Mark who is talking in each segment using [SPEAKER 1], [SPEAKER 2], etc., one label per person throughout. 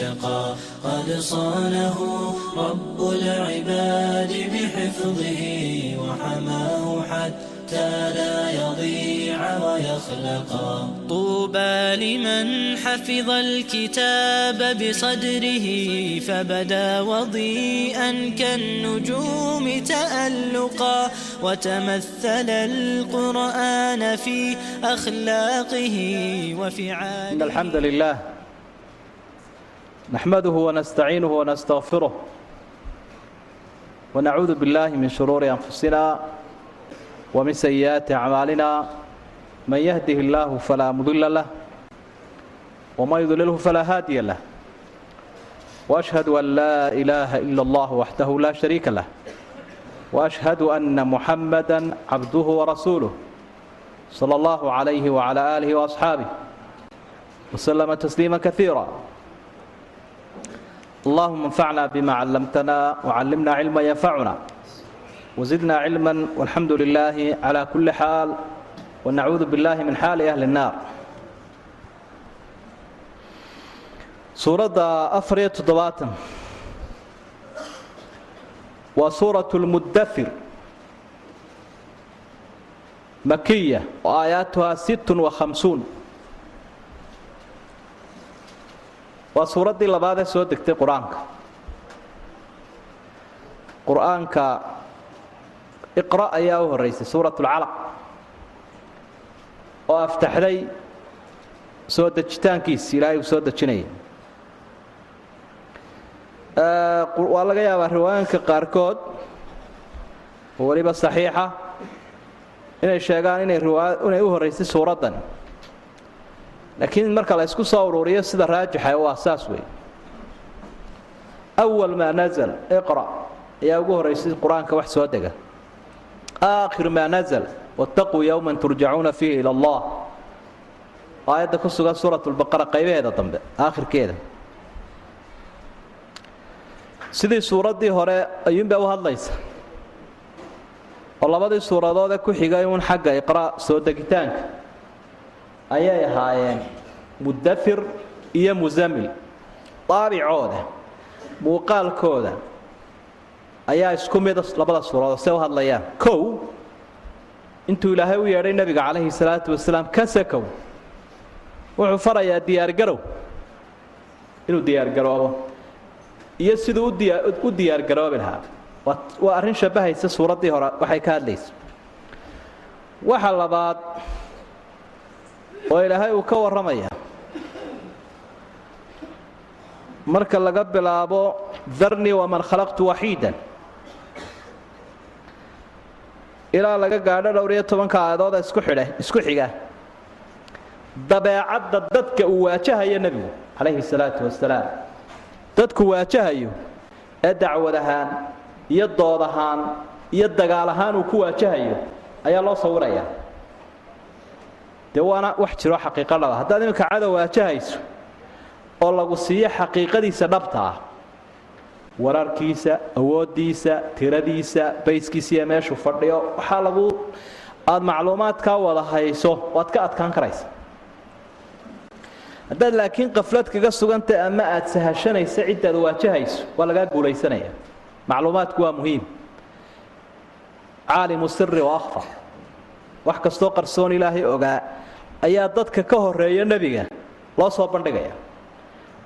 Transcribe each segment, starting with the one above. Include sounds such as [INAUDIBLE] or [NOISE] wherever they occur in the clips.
[SPEAKER 1] اتقى قد صانه رب العباد بحفظه وحماه حتى لا يضيع ويخلقا طوبى لمن حفظ الكتاب بصدره فبدا وضيئا كالنجوم تألقا وتمثل القرآن في أخلاقه وفعاله
[SPEAKER 2] الحمد لله نحمده ونستعينه ونستغفره ونعوذ بالله من شرور أنفسنا ومن سيئات أعمالنا من يهده الله فلا مضل له ومن يضلله فلا هادي له وأشهد أن لا إله إلا الله وحده لا شريك له وأشهد أن محمدا عبده ورسوله صلى الله عليه وعلى آله وأصحابه وسلم تسليما كثيرا allahuma anfacna bima callamtana wcallimna cilma yanfacuna wasidna cilma walxamdu lilaahi cala kulli xaal wanacuudu billahi min xaali ahli nnaar suuradda afariyo toddobaatan. Waa suuratu lmuddafir makiya oo aayaatuhaa sittun wa hamsuun waa suuraddii labaadee soo degtay qur'aanka. Qur'aanka iqra ayaa u horraysay suurat lcalaq oo aftaxday soo dejitaankiisi ilaahay uu soo dejinaya waa laga yaabaa riwaayanka qaarkood oo weliba saxiixa inay sheegaan inay u horraysay suuraddan laakiin marka la ysku soo ururiyo sida raajixa waa saas wey awal maa nazal iqra ayaa ugu horraysay qur'aanka wax soo dega. Aakhir maa nazal wattaquu yowman turjacuuna fiihi ila allah. Aayadda ku sugan suurat lbaqara qaybaheeda dambe aakhirkeeda. Sidii suuraddii hore ayuunbay u hadlaysa. Oo labadii suuradoode ku xigay uun xagga iqra' soo degitaanka ayay ahaayeen mudafir iyo musamil daabicooda muuqaalkooda ayaa isku mida labada suuradood se u hadlayaan. Kow intuu ilaahay u yeedhay nebiga calayhi salaatu wasalaam ka sakow wuxuu farayaa diyaargarow. Inuu diyaargaroobo. Iyo siduu u diyaargaroobi lahaa. Waa arrin shabbahaysa suuraddii hore waxay ka hadlaysa. Waxa labaad oo ilaahay uu ka warramaya. Marka laga bilaabo darnii waman khalaqtu waxiidan ilaa laga gaadho dhowr iyo tobanka aayadooda isku xidhe isku xiga. Dabeecadda dadka uu waajahayo nebigu calayhi salaatu wasalaam dadku waajahayo ee dacwad ahaan iyo dood ahaan iyo dagaal ahaan uu ku waajahayo ayaa loo sawirayaa dee waana wax jiro xaqiiqo dhaba haddaad iminka cadow waajahayso oo lagu siiyo xaqiiqadiisa dhabta ah wararkiisa awooddiisa tiradiisa bayskiisa iyo meeshuu fadhiyo waxaa lagu aada macluumaadkaa wada hayso waad ka adkaan karaysa. Haddaad laakiin qaflad kaga sugantay ama aad sahashanaysa ciddaad waajahayso waa lagaa guulaysanaya. Macluumaadku waa muhiim. Caalimu siri wa akhfar wax kastoo qarsoon ilaahay ogaa ayaa dadka ka horreeya nebiga loo soo bandhigaya.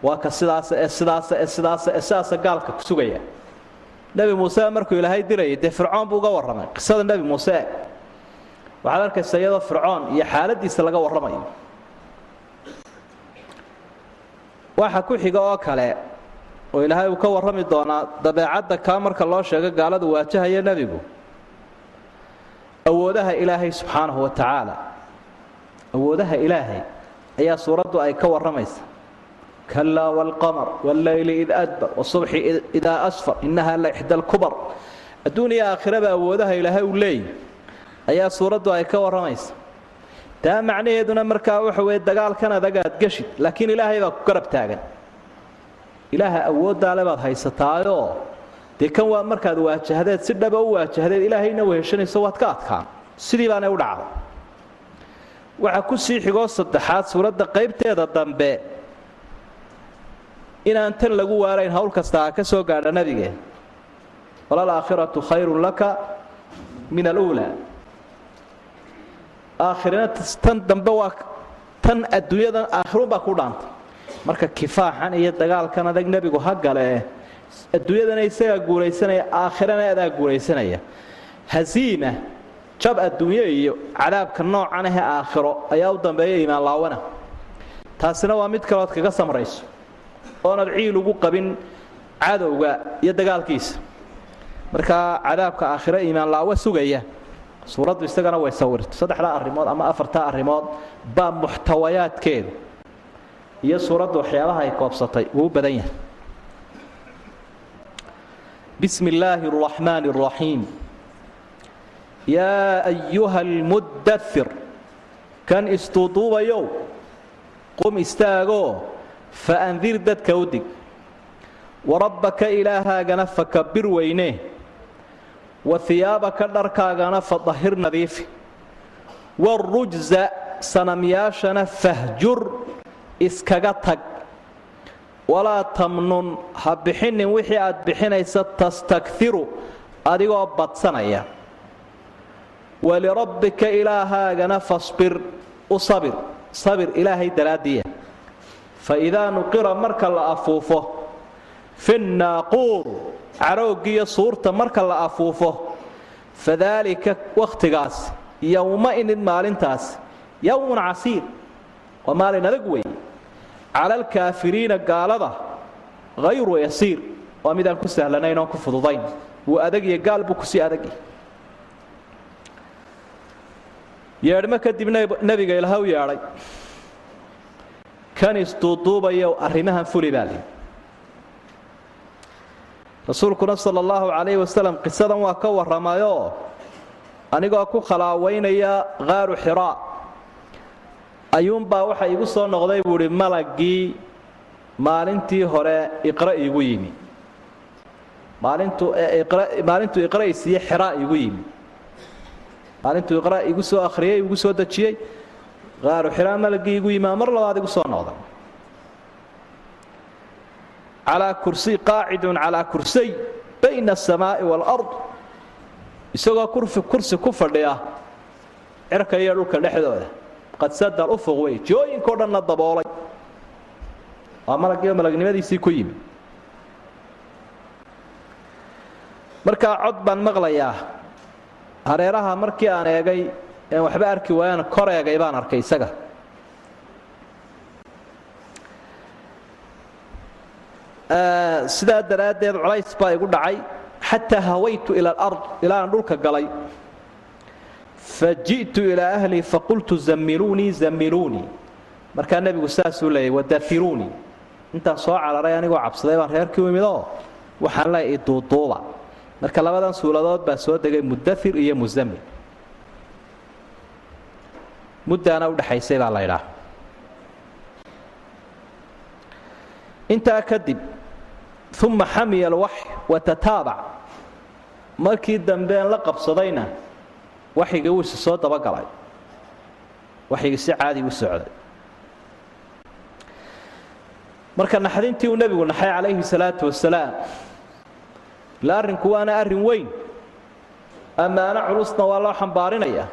[SPEAKER 2] Waa ka sidaasa ee sidaasa ee sidaasa ee sidaasa gaalka ku sugaya. Nebi muuse markuu ilaahay dirayay dee fircoon buu uga warramay qisada nebi muuse. Waxaad arkaysa iyadoo fircoon iyo xaaladiisa laga warramayo. Waxa ku xiga oo kale oo ilaahay uu ka warrami doonaa dabeecadda kaa marka loo sheego gaaladu waajahaya nebigu awoodaha ilaahay subxaanahu wa tacaala awoodaha ilaahay ayaa suuraddu ay ka warramaysa. Kalaa waalqamar walleyli id adbar wasubxi idaa asfar innaha la ixda alkubar adduuniya aakhiraba awoodaha ilaahay uu leeyahy ayaa suuraddu ay ka warramaysa. Taa macnaheeduna markaa waxa weye dagaalkan adagaad geshid laakiin ilaahay baa ku garab taagan. Ilaaha awooddaale baad haysataayoo dee kan waa markaad waajahdeed si dhaba u waajahdeed ilaahayna weheshanayso waad ka adkaan. Sidii baanay u dhacday waxaa ku sii xigoo saddexaad suuradda qaybteeda dambe inaan tan lagu waarayn hawl kasta ha ka soo gaadha nabigeen walalaakhiratu khayrun laka min aluulaa aakhirina tan dambe waa tan adduunyadan aakhirunbaa ku dhaantay marka kifaaxan iyo dagaalkan adag nebigu ha galee adduunyadana isagaa guulaysanaya aakhirana adaa guulaysanaya hasiima jab adduunyo iyo cadaabka noocan ahe aakhiro ayaa u dambeeya iimaan laawana taasina waa mid kalood kaga samrayso oonad ciil ugu qabin cadowga iyo dagaalkiisa. Markaa cadaabka aakhiro iimaan laawa sugaya suuraddu isagana way sawirto. Saddexdaa arrimood ama afartaa arrimood baa muxtawayaadkeedu iyo suuraddu waxyaabaha ay koobsatay wuu u badan yahay bismi illaahi araxmaani araxiim yaa ayuha almuddair kan istuuduubayow qum istaagoo fa andir dadka u dig. Warabbaka ilaahaagana fakabir weynee wa hiyaabaka dharkaagana fadahir nadiifi warujza sanamyaashana fahjur. Iskaga tag walaa tamnun ha bixinin wixii aad bixinaysa tastakfiru adigoo badsanaya. Walirabbika ilaahaagana fasbir u sabir. Sabir ilaahay daraaddiya. Fa idaa nuqira marka la afuufo fi nnaaquur caroogiyo suurta marka la afuufo fadaalika wakhtigaas yowma inid maalintaas yowmun casiir. Waa maalin adag weeye cala alkaafiriina gaalada hayru yasiir waa midaan ku sahlanayn oon ku fududayn wuu adagya gaal buu ku sii adagya yeedhmo kadib nebiga ilaahu yeedhay kan isduuduubayo arrimahan fuli baa lii rasuulkuna sala allahu calayhi wasalam qisadan waa ka warramayoo anigoo ku khalaawaynaya qaaru xiraa ayuunbaa waxa igu soo noqday buu idhi malaggii maalintii hore iqra iigu yimi. Maalintuu iqra isiiye xiraa igu yimi. Maalintuu iqra igu soo akhriyey igu soo dejiyey qaaru xiraa malaggii igu yimaa mar labaad igu soo noqday. Calaa kursi qaacidun calaa kursay bayna asamaa'i waalard isagoo kursi ku fadhiya cirka iyo dhulka dhexdooda qad sadal ufuq wey jooyinkao dhanna daboolay. Waa malaggiiba malagnimadiisii ku yimi markaa cod baan maqlayaa hareeraha markii aan eegay een waxba arki waayaan kor eegay baan arkay isaga. Sidaa daraaddeed culays baa igu dhacay xataa hawaytu ila alard ilaa dhulka galay faji'tu ilaa ahlii faqultu zammiluunii zammiluunii markaa nebigu saasuu leeyay wadairuunii intaan soo cararay anigoo cabsaday baan reerkii u waxaan leeyay iduuduuba marka labadan suuladood baa soo degay mudair iyo muzammil muddaana udhexaysay baa laydhaa intaa kadib uma xamiya alwaxy watataabac markii dambeen la qabsadayna waxyigii wuu soo dabagalay waxyigii si caadi u socday. Marka naxdintii uu nebigu naxay calayhi salaatu wasalaam ila arrinku waana arrin weyn. Ammaano culusna waa loo xambaarinaya.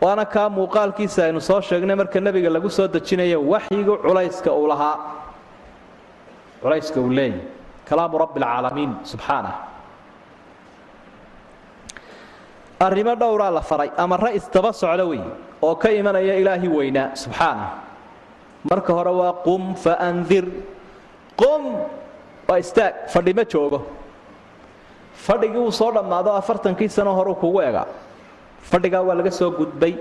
[SPEAKER 2] Waana kaa muuqaalkiisa aynu soo sheegnay marka nebiga lagu soo dejinayo waxyigu culayska uu lahaa. Culayska uu leeyahy kalaamu rabbi alcaalamiin subxaanah arrimo dhowraa la faray ama ra isdaba socdo wey oo ka imanaya ilaahi weynaa subxaanah marka hore waa qum faandir qum waa istaag fadhi ma joogo. Fadhigii uu soo dhammaado afartankii sano horeu kugu egaa fadhigaa waa laga soo gudbay.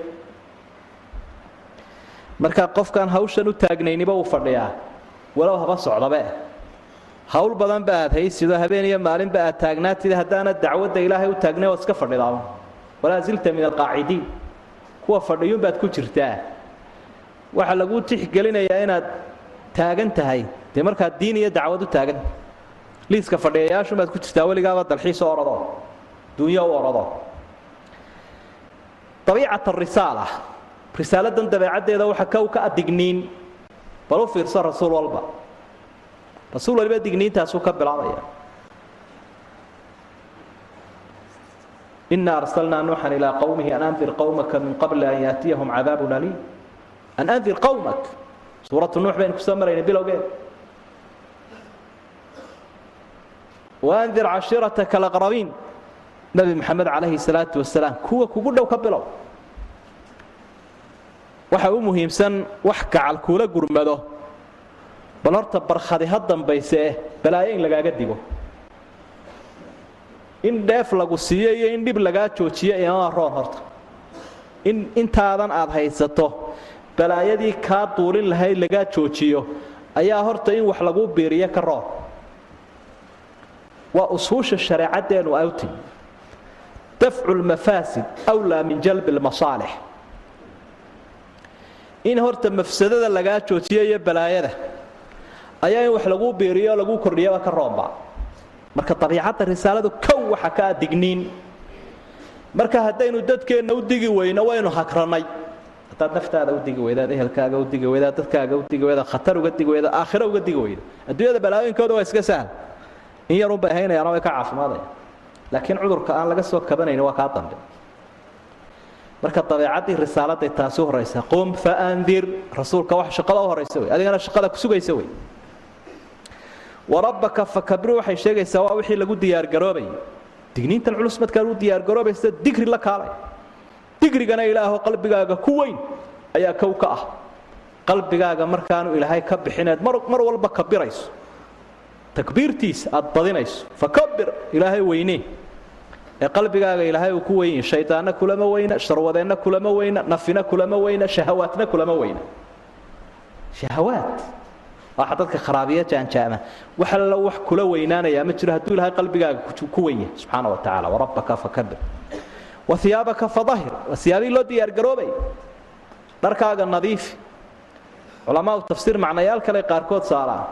[SPEAKER 2] Marka qofkaan hawshan u taagnayniba uu fadhiyaa walow haba socdabe hawl badan ba aad haysido habeen iyo maalinba aad taagnaatid haddaana dacwadda ilaahay u taagnay ood iska fadhidaaba walaa zilta min alqaacidiin. Kuwa fadhiyuunbaad ku jirtaa. Waxaa laguu tixgelinayaa inaad taagan tahay. Dee markaad diin iyo dacwad u taagan. Liiska fadhiyayaashunbaad ku jirtaa weligaaba dalxiis u orado. Duunyo u orado. Abiicat arisaala risaaladan dabeecaddeeda waxa kow ka adigniin bal u fiirso rasuul walba. Rasuul waliba digniintaasuu ka bilaabaya ina arsalnaa nuuxan ilaa qowmihi an andir qowmaka min qabli an yaatiyahum cadaabun aliim an andir qowmak suuratu nuux baynu ku soo maraynay bilowgeed waandir cashiirataka alaqrabiin nabi maxamed calayhi salaatu wasalaam kuwa kugu dhow ka bilow. Waxa u muhiimsan wax gacal kuula gurmado. Bal horta barkhadi ha dambayse eh balaayo in lagaaga digo in dheef lagu siiyo iyo in dhib lagaa joojiyo imamaa roon horta. In intaadan aad haysato balaayadii kaa duulin lahayd lagaa joojiyo ayaa horta in wax laguu biiriyo ka roon. Waa usuusha shareecaddeenu awti. Dafcu lmafaasid wlaa min jalbi lmasaalix in horta mafsadada lagaa joojiyo iyo balaayada ayaa in wax laguu biiriyo o laguu kordhiyaba ka roonba marka dabiicadda risaaladu kow waxa ka adigniin marka haddaynu dadkeenna u digi weyno waynu hagrannay haddaad naftaada u digi weydaad ehelkaaga u digi weydaad dadkaaga u digi weydaad khatar uga digi weydaad aakhiro uga digi weyda adduunyada balaayooyinkooda waa iska sahal. In yarun bay haynayaano way ka caafimaadaya. Laakiin cudurka aan laga soo kabanayni waa kaa dambe. Marka dabeecaddii risaaladay taasi horaysa qum faandir rasuulka wax shaqada u horaysa wey adigana shaqada kusugaysa wey warabbaka fakabir waxay sheegaysaa waa wixii lagu diyaargaroobay digniintan culus markaa lagu diyaargaroobaysa digri la kaalay. Digrigana ilaaho qalbigaaga ku weyn ayaa kow ka ah. Qalbigaaga markaanu ilaahay ka bixineed mar walba kabirayso. Takbiirtiisa aad badinayso. Fakabir ilaahay weynee ee qalbigaaga ilaahay uu ku weynyi shaydaanna kulama weyna sharwadeenna kulama weyna nafina kulama weyna shahawaadna kulama weyna. Shahawaad waxa dadka kharaabiya jaanjaama. Wax alla wax kula weynaanayaa ma jiro hadduu ilaahay qalbigaaga ku weyn yahay subxaana wa tacaala warabbaka fakabir wa hiyaabaka fadahir waa siyaabii loo diyaargaroobay dharkaaga nadiifi culamaau tafsiir macnayaal kale qaarkood saalaan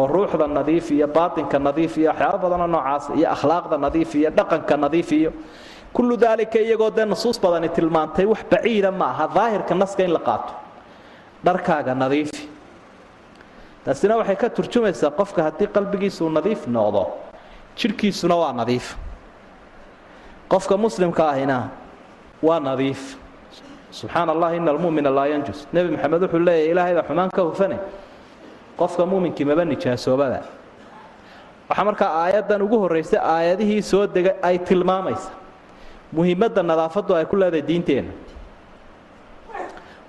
[SPEAKER 2] oo ruuxda nadiif iyo baatinka nadiif iyo waxyaaba badanoo noocaas iyo akhlaaqda nadiif iyo dhaqanka nadiif iyo kullu daalika iyagoo dee nusuus badani tilmaantay wax baciida ma aha daahirka naska in la qaato. Dharkaaga nadiifi taasina waxay ka turjumaysaa qofka haddii qalbigiisuu nadiif noqdo jidhkiisuna waa nadiif. Qofka muslimka ahina waa nadiif. Subxaan allah ina almumina laa yanjus. Nebi maxamed wuxuu leeyahy ilaahay baa xumaan ka hufane. Qofka muuminkii maba nijaasoobaba waxaa markaa aayaddan ugu horraysay aayadihii soo degay ay tilmaamaysa. Muhiimadda nadaafaddu ay ku leedahay diinteenna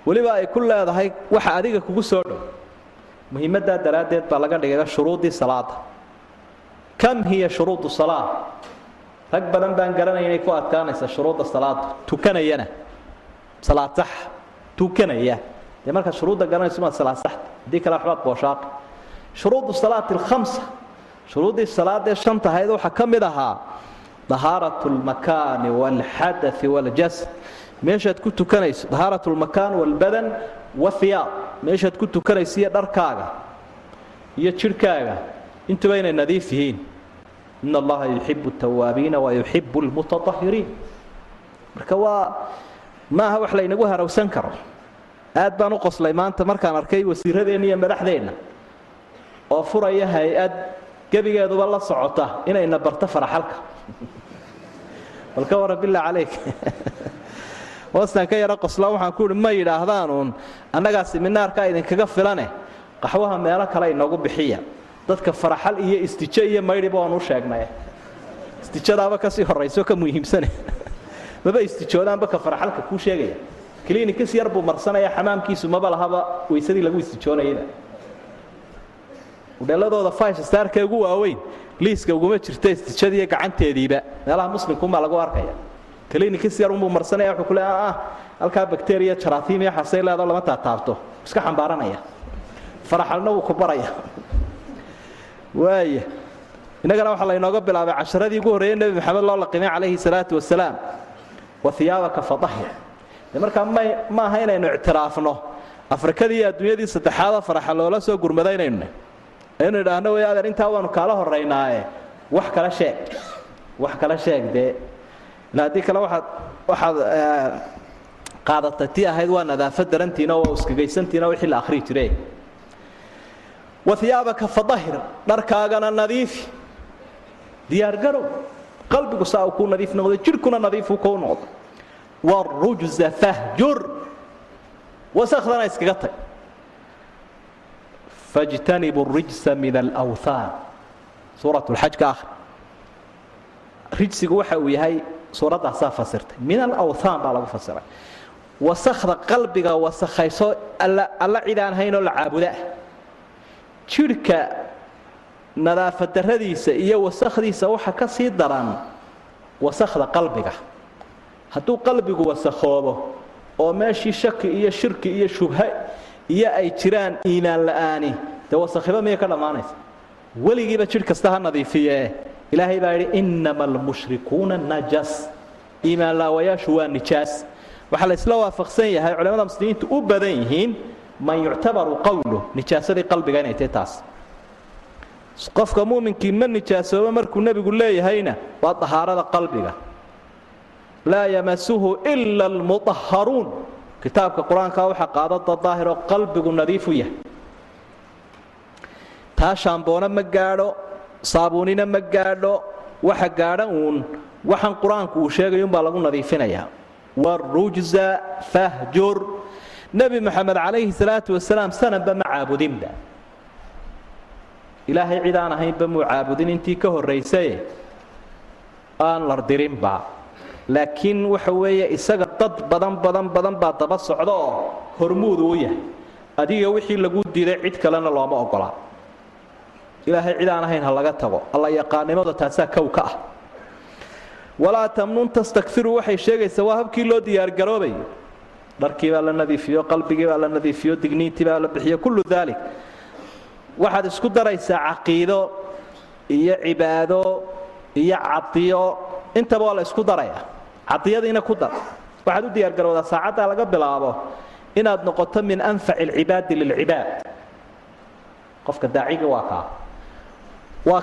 [SPEAKER 2] weliba ay ku leedahay waxa adiga kugu soo dhow muhiimaddaa daraaddeed baa laga dhigaya shuruuddii salaada kam hiya shuruudu salaa rag badan baan garanaya inay ku adkaanaysa shuruudda salaada tukanayana. Salaad tukanaya. Dee markaad shuruudda garanayso maad salaad saxta haddii kale waxbaad booshaaqi shuruudu salaati alkhamsa shuruuddii salaadee shanta ahayd waxaa ka mid ahaa dahaaratu lmakaani waalxadai waaljasad meeshaad ku tukanayso dahaaratu lmakaan waalbadan wahiyaab meeshaad ku tukanayso iyo dharkaaga iyo jidhkaaga intuba inay nadiif yihiin. In allaha yuxibu tawaabiina wa yuxibu lmutaahiriin marka waa maaha wax laynagu harawsan karo. Aad baan u qoslay maanta markaan arkay wasiiradeenna iyo madaxdeenna oo furaya hay'ad gebigeeduba la socota inayna barto faraxalka. [LAUGHS] Bal ka warran billah calayk [LAUGHS] hoostaan ka yaro qosla waxaan ku uhi ma yidhaahdaanuun annagaa siminaarkaa idinkaga filane. Qaxwaha meelo kale inoogu bixiya. Dadka faraxal iyo istijo iyo maydhiba waan u sheegnay. Istijadaaba ka sii horrayso ka muhiimsane. [LAUGHS] Maba istijoodaanba ka faraxalka kuu sheegaya. Clinicis yar buu marsanaya xamaamkiisu maba lahaba weysadii lagu istijoonayaba udheeladooda starka ugu waaweyn liiska uguma jirta istijadiiyo gacanteediiba. Meelaha muslimkuunbaa lagu arkaya clinicis yar unbuu marsanaya wuxuu ku le ah halkaa bacteria jarathim iyo xasay leedo lama taataabto iska xambaaranaya. Faraxalna wuu ku baraya. Waaya innagana waxaa laynooga bilaabay casharadii ugu horreeyey nebi maxamed loo laqimay calayhi salaatu wasalaam wa hiyaabaka fadahir de markaa ma aha inaynu ictiraafno. Afrikadii iyo adduunyadii saddexaadoo faraxa loola soo gurmadaynaynu aynu idhaahno way adeer intaa waanu kaala horraynaaye wax kala sheeg. Wax kala sheeg dee haddii kale waxaad qaadatay tii ahayd waa nadaafad darantiina waa uskagaysantiina wixii la akhrii jire wa hiyaabaka fadahir dharkaagana nadiifi diyaargarow qalbigu saa uu kuu nadiif noqdo jidhkuna nadiifuu kuu noqdo warujza fahjur wasakhdana iskaga tag. Fajtanibu rijsa min alwthaan suurat lxaj ka ahri rijsigu waxa uu yahay suuraddaasaa fasirtay. Min alawthaan baa lagu fasiray. Wasakda qalbiga wasakhayso alla cid aan haynoo la caabudaah jidhka nadaafadarradiisa iyo wasakhdiisa waxa ka sii daran wasakhda qalbiga. Hadduu qalbigu wasakhoobo oo meeshii shaki iyo shirki iyo shubha iyo ay jiraan iimaan la'aani dee wasakhiba miyay ka dhammaanaysa? Weligiiba jidh kasta ha nadiifiyee ilaahay baa yidhi innama almushrikuuna najas. Iimaan laawayaashu waa nijaas waxaa la isla waafaqsan yahay culamada muslimiintu u badan yihiin man yuctabaru qowlu nijaasadii qalbiga inay tahay taas. Qofka muuminkii ma nijaasooba markuu nebigu leeyahayna waa dahaarada qalbiga. Laa yamasuhu ila almuطaharuun kitaabka qur'aanka waxaa qaadada daahiroo qalbigu nadiifu yahay. Taa shaamboona ma gaadho saabuunina ma gaadho waxa gaadha uun waxaan qur'aanku uu sheegay umbaa lagu nadiifinayaa warujza fahjur. Nebi moxamed calayhi salaatu wasalaam sananba ma caabudinba. Ilaahay cid aan ahaynba muu caabudin intii ka horraysaye aan lardirinba laakiin waxa weeye isaga dad badan badan badan baa daba socda oo hormuudu u yahay. Adiga wixii lagu diiday cid kalena looma ogolaa ilaahay cid aan ahayn ha laga tago. Alla yaqaanimada taasaa kow ka ah. Walaa tamnun tastakfiru waxay sheegaysaa waa habkii loo diyaargaroobay dharkii baa la nadiifiyo qalbigii baa la nadiifiyo digniintii baa la bixiyo kullu daalik waxaad isku daraysaa caqiido iyo cibaado iyo cadiyo. Intaba waa la isku daraya cadiyadiina ku dar. Waxaad u diyaargarowdaa saacaddaa laga bilaabo inaad noqoto min anfaci alcibaadi lilcibaad. Qofka daaciga waa kaa waa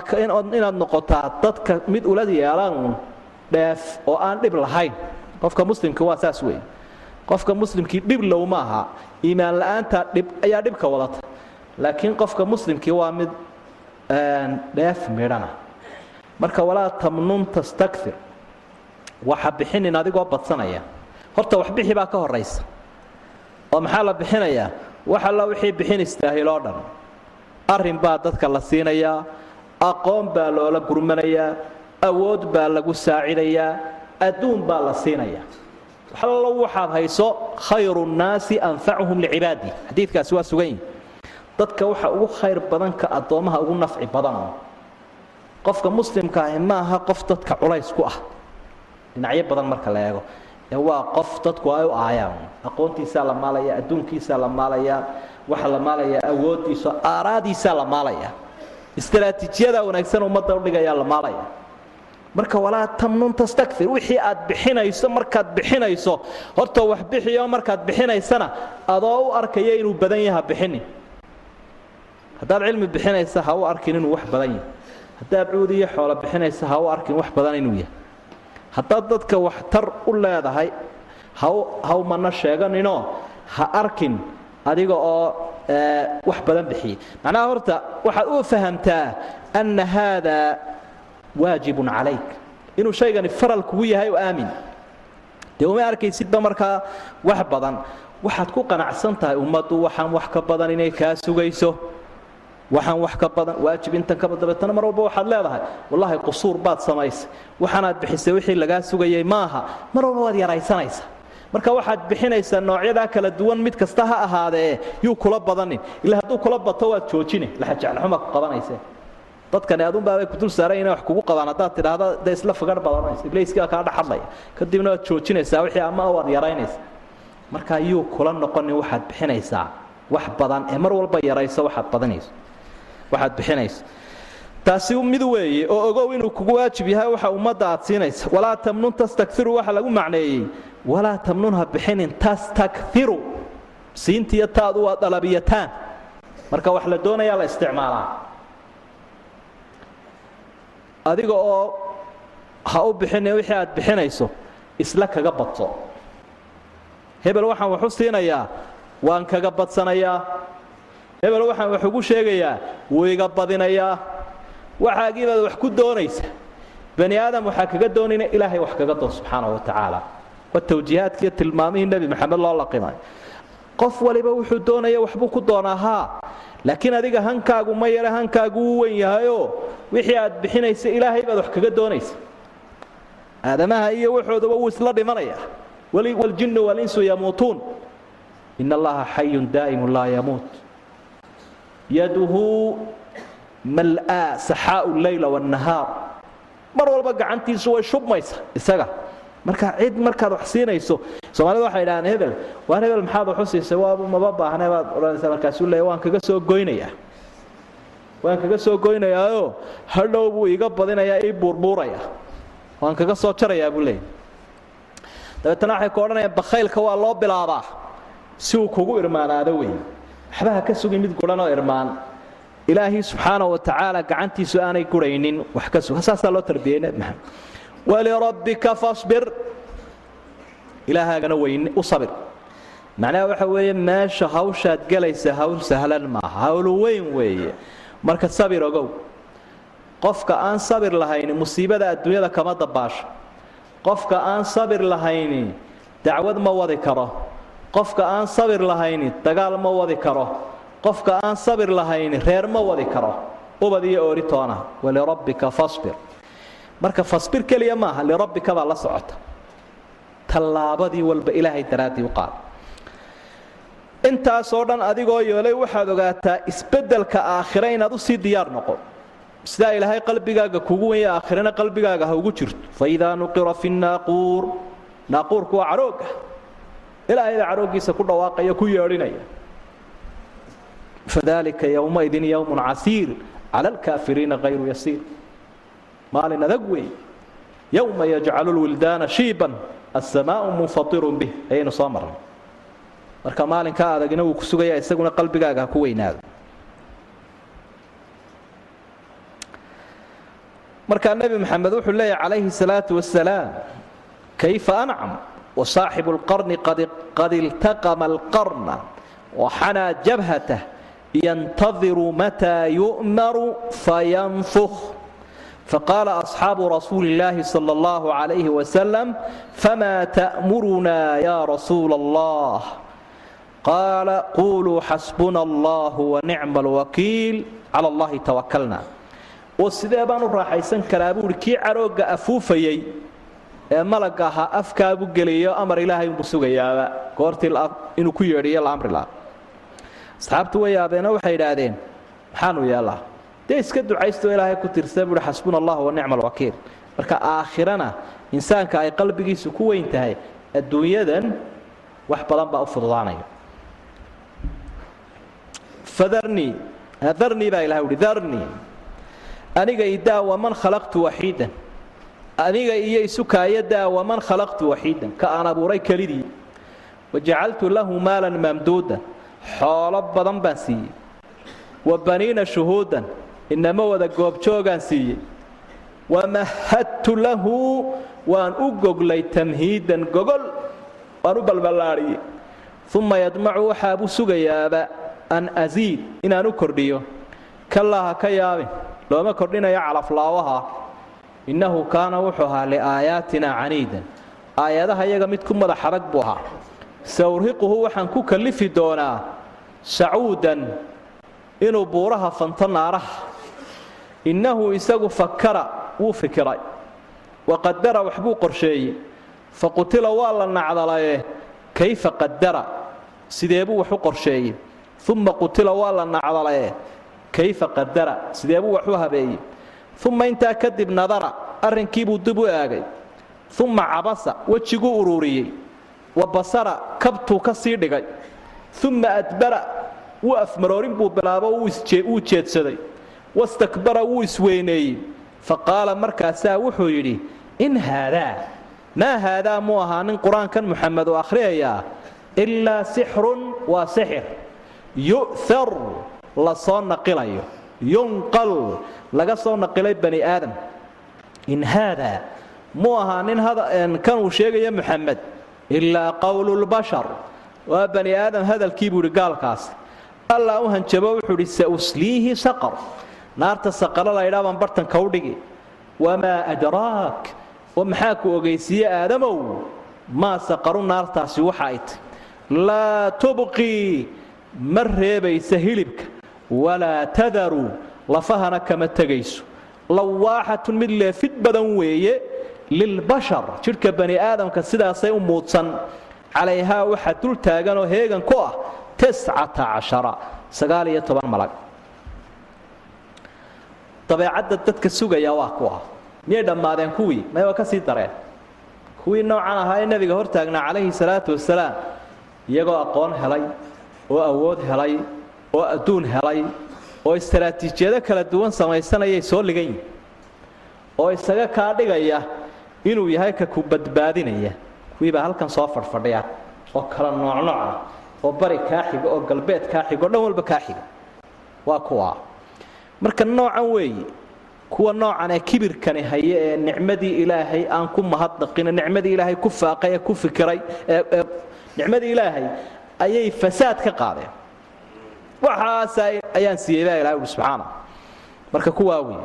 [SPEAKER 2] inaad noqotaa dadka mid ula yeelan dheef oo aan dhib lahayn. Qofka muslimka waa saas wey qofka muslimkii dhib low ma aha. Iimaan la'aanta dhib ayaa dhibka wadata. Laakiin qofka muslimkii waa mid dheef midhana. Marka walaa tamnun tastakir waxa bixinin adigoo badsanaya. Horta wax baa ka horaysa oo maxaa la bixinayaa? Wax alla wixii bixin dhan. Arrin baa dadka la siinayaa aqoon baa loola gurmanayaa awood baa lagu saacidayaa adduun baa la siinayaa. Waxallo waxaad hayso khayru nnaasi anfacuhum licibaadi. Xadiidkaasi waa sugan yihi dadka waxa ugu khayr badanka addoommaha ugu nafci badan qofka muslimka ahi ma aha qof dadka culays ku ah. Dhinacyo badan marka la eego. Ee waa qof dadku ay u aayaan. Aqoontiisaa la maalaya adduunkiisaa la maalayaa waxa la maalayaa awooddiisa aaraadiisaa la maalaya istaraatiijiyada wanaagsan ummadda udhigayaa la maalaya. Marka walaa tamnun tastakir wixii aad bixinayso markaad bixinayso horta wax bixiyo markaad bixinaysana adoo u arkaya inuu badan yaha bixinin. Haddaad cilmi bixinaysa ha u arkin inuu wax badan yahay. Haddaad cuud iyo xoolo bixinaysa ha u arkin wax badan inuu yahay. Haddaad dadka waxtar u leedahay haw mana sheeganinoo ha arkin adiga oo wax badan bixiyey macnaha horta waxaad u fahamtaa anna haadaa waajibun calayk inuu shaygani faral kugu yahay oo aamin dee uma arkaysidba markaa wax badan waxaad ku qanacsan tahay ummaddu waxaan wax ka badan inay kaa sugayso waxaan wax ka badan waajib intan ka dabeetana mar walba waxaad leedahay wallaahi qusuur baad samaysay waxaanaad bixisay wixii lagaa sugayay maaha mar walba waad yaraysanaysa marka waxaad bixinaysaa noocyadaa kala duwan mid kasta ha ahaadee yuu kula badanin ila hadduu kula bato waad joojine laxajeclxuma ku qabanayse. Dadkani adunbaabay kudul saaran inay wax kugu qabaan. Haddaad tidhaahda dee isla fagar badanaysa ibliiskaa kaa dhexadlaya kadibna waad joojinaysaa wixii ama waad yaraynaysa. Marka yuu kula noqonin waxaad bixinaysaa. Wax badan ee mar walba yarayso waxaad badanayso. Waxaad bixinayso taasi mid weeye oo ogow inuu kugu waajib yahay waxa ummadda aad siinaysa. Walaa tamnun tastakfiru waxa lagu macneeyey walaa tamnun bixinin tastakfiru. Siintiiyo waa dalabiyataan. Marka wax la doonayaa la isticmaalaa. Adiga oo ha u bixinin wixii aad bixinayso isla kaga badso. Hebel waxaan wax siinayaa waan kaga badsanayaa. Hebel waxaan wax sheegayaa wuu iga badinayaa waxaagiibaad wax ku doonaysa. Bani aadam waxaa kaga doonayna ilaahay wax kaga doon subxaana wa tacaala waa tawjiihaadkiiyo tilmaamihii nebi maxamed loo laqimay. Qof waliba wuxuu doonaya waxbuu ku doonaa haa laakiin adiga hankaagu ma yare hankaagu wuu wen yahayoo. Wixii aad bixinaysa ilaahay baad wax kaga doonaysa. Aadamaha iyo waxooduba wuu isla dhimanaya. Waljinnu walinsu yamuutuun. In allaha xayun daa'imu laa yamuut. Yaduhu mal'aa saxaau leyla wاnnahaar mar walba gacantiisu way shubmaysa isaga marka cid markaad wax siinayso soomaalida waxay idhahdeen hebel waan hebel maxaad wax u siisay? Waabu maba baahne baad odhanaysaa markaasuu leeya waan kaga soo goynayaa waan kaga soo goynayaayo. Hadhow buu iga badinayaa ii buurbuuraya. Waan kaga soo jarayaa buu leeya dabeetana waxay ku odhanayaan bakhaylka waa loo bilaabaa. Si uu kugu irmaanaado wey waxba ha ka sugi mid guranoo irmaan. Ilaahii subxaana wa tacaala gacantiisu aanay guraynin. Wax ka sug saasaa loo tarbiyey nebi maxamed walirabbika fasbir ilaahaagana weyn u sabir macnaha waxa weeye meesha hawshaad gelaysa hawl sahlan maaha hawl weyn weeye marka sabir ogow qofka aan sabir lahayni musiibada adduunyada kama dabaasho qofka aan sabir lahayni dacwad ma wadi karo qofka aan sabir lahayni dagaal ma wadi karo qofka aan sabir lahayni reer ma wadi karo ubad iyo ooritoona walirabbika fasbir marka fasbir keliya maaha lirabbika baa la socota. Tallaabadii walba ilaahay daraaddii u qaad. Intaasoo dhan adigoo yeelay waxaad ogaataa isbeddelka aakhire inaad u sii diyaar noqon sidaa ilaahay qalbigaaga kugu wenya aakhirana qalbigaaga ha ugu jirto. Faidaa nuqira fi naaquur naaquurku waa cadhooga ilaahayda cadhooggiisa ku dhawaaqaya ku yeedhinaya. Fadalika yowmaidin yowmun casiir cala alkaafiriina hayru yasiir maalin adag wey yowma yajcalu lwildaana shiiban asamaau munfatirun bih. Ayaynu soo marnay. Marka maalinkaa adagina wuu ku sugaya isaguna qalbigaaga ku weynaado. Markaa nebi maxamed wuxuu leeyahy calayhi salaatu wasalaam kayfa ancam wasaaxibu lqarni qad iltaqama alqarna waxanaa jabhatah yantadiru mataa yu'maru faqaala asxaabu rasuuli illaahi sal allahu calayhi wasalam famaa ta'murunaa yaa rasuula allah qaala quuluu xasbuna allahu wanicma alwakiil cala allahi tawakalna oo baan u raaxaysan karaa buuhi kii cadhoogga afuufayey ee malag ahaa afkaabuu geliyo amar ilaahay unbu sugayaaba goortii inuu ku yeedhiyo la amri laha asxaabtu way yaabeenoo waxay idhaahdeen maxaanu yeellaa dee iska ducaysto ilaahay ku tirsa buuhi xasbuna allah wa nicma alwakiil marka aakhirana insaanka ay qalbigiisu ku weyn tahay adduunyadan wax badan baa u fududaanaya. Fadarnii darnii baa ilahay uhi darnii aniga idaa waman khalaqtu waxiidan. Aniga iyo isukaaya daa waman khalaqtu waxiidan. Ka aan abuuray kelidii. Wajacaltu lahu maalan mamduudan xoolo badan baan siiyey. Wa baniina shuhuudan inama wada goobjoogaan siiyey. Wamahadtu lahu waan u goglay tamhiidan gogol waan u balballaadhiyey uma yadmacu waxaabuu sugayaaba an asiid inaan u kordhiyo. Kalaa ha ka yaabin looma kordhinayo calaflaawaha. Innahu kaana wuxuu ahaa liaayaatina caniidan. Aayadaha iyaga mid ku madax adag buu ahaa. Sawrhiquhu waxaan ku kallifi doonaa sacuudan inuu buuraha fanto naaraha innahu isagu fakara wuu fikiray. Waqadara waxbuu qorsheeyey. Fa qutila waa la nacdalaye. Kayfa qadara sideebuu wax u qorsheeyey. Uma qutila waa la nacdalaye. Kayfa qadara sideebuu wax u habeeyey. Uma intaa kadib nadara arrinkiibuu dib u eegay uma cabasa wejiguu ururiyey wa basara kabtuu ka sii dhigay. Uma adbara wuu afmaroorin buu bilaabo wuu jeedsaday wastakbara wuu isweyneeyey. Fa qaala markaasaa wuxuu yidhi in haadaa maa haadaa muu ahaa nin qur'aankan muxamed uu akhriyayaa? Ilaa sixrun waa sixir. Yu'thar la soo naqilayo. Yunqal laga soo naqilay bani aadam. In haadaa muu ahaa nin kan uu sheegaya muxamed? Ilaa qowlu lbashar waa bani aadam hadalkii buu idhi gaalkaasi allaa u hanjabo wuxuu idhi sausliihi saqar naarta saqaro laydhaa baan bartanka u dhigi wamaa adraak? Oo maxaa ku ogaysiiye aadamow? Maa saqaru naartaasi waxa ay tay laa tubqii ma reebaysa hilibka. Walaa tadaru lafahana kama tegayso. Lawaaxatun mid leefid badan weeye lilbashar jidhka bani aadamka sidaasay u muudsan. Calayhaa waxaa dul taaganoo heegan ku ah tiscata cashara sagaal iyo toban malag dabeecadda dadka sugaya waa kuwa miyay dhammaadeen kuwii may waa ka sii dareen kuwii noocan ahaa ee nebiga hortaagnaa calayhi salaatu wasalaam iyagoo aqoon helay oo awood helay oo adduun helay oo istaraatiijiyado kala duwan samaysanayay soo ligan yihiin oo isaga kaa dhigaya inuu yahay ka ku badbaadinaya kuwiibaa halkan soo fadhfadhiya oo kala noocnooca oo bari kaa xiga oo galbeed kaa xiga oo dhan walba kaa waa kuwa marka noocan weeyi kuwa noocan ee kibirkani haye ee nicmadii ilaahay aan ku mahadnaqin nicmadii ilaahay ku faaqay ee ku fikiray ee nicmadii ilaahay ayay fasaad ka qaadeen. Waxaas ayaan siiyey baa ilahay uhi subxaana. Marka kuwaa wey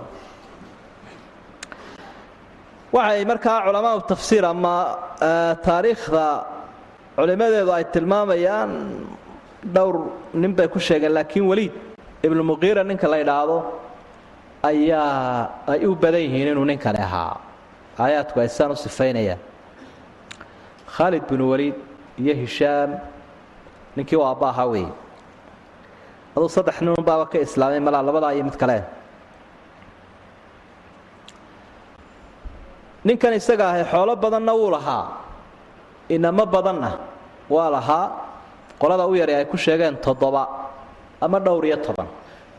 [SPEAKER 2] waxay markaa culamaau tafsiir ama taariikhda culimmadeedu ay tilmaamayaan dhowr nin bay ku sheegeen laakiin weliid ibnumuqiira ninka la idhaahdo ayaa ay u badan yihiin inuu ninkani ahaa. Aayaadku ay saan u sifaynayaan. Khaalid binu waliid iyo hishaam ninkii u aabba ahaa weeye. Saddex nin unbaaba ka islaamay malaa labadaa iyo mid kale. Ninkan isaga ahay xoolo badanna wuu lahaa. Inamo badanna waa lahaa. Qolada u yari ay ku sheegeen toddoba ama dhowr iyo toban.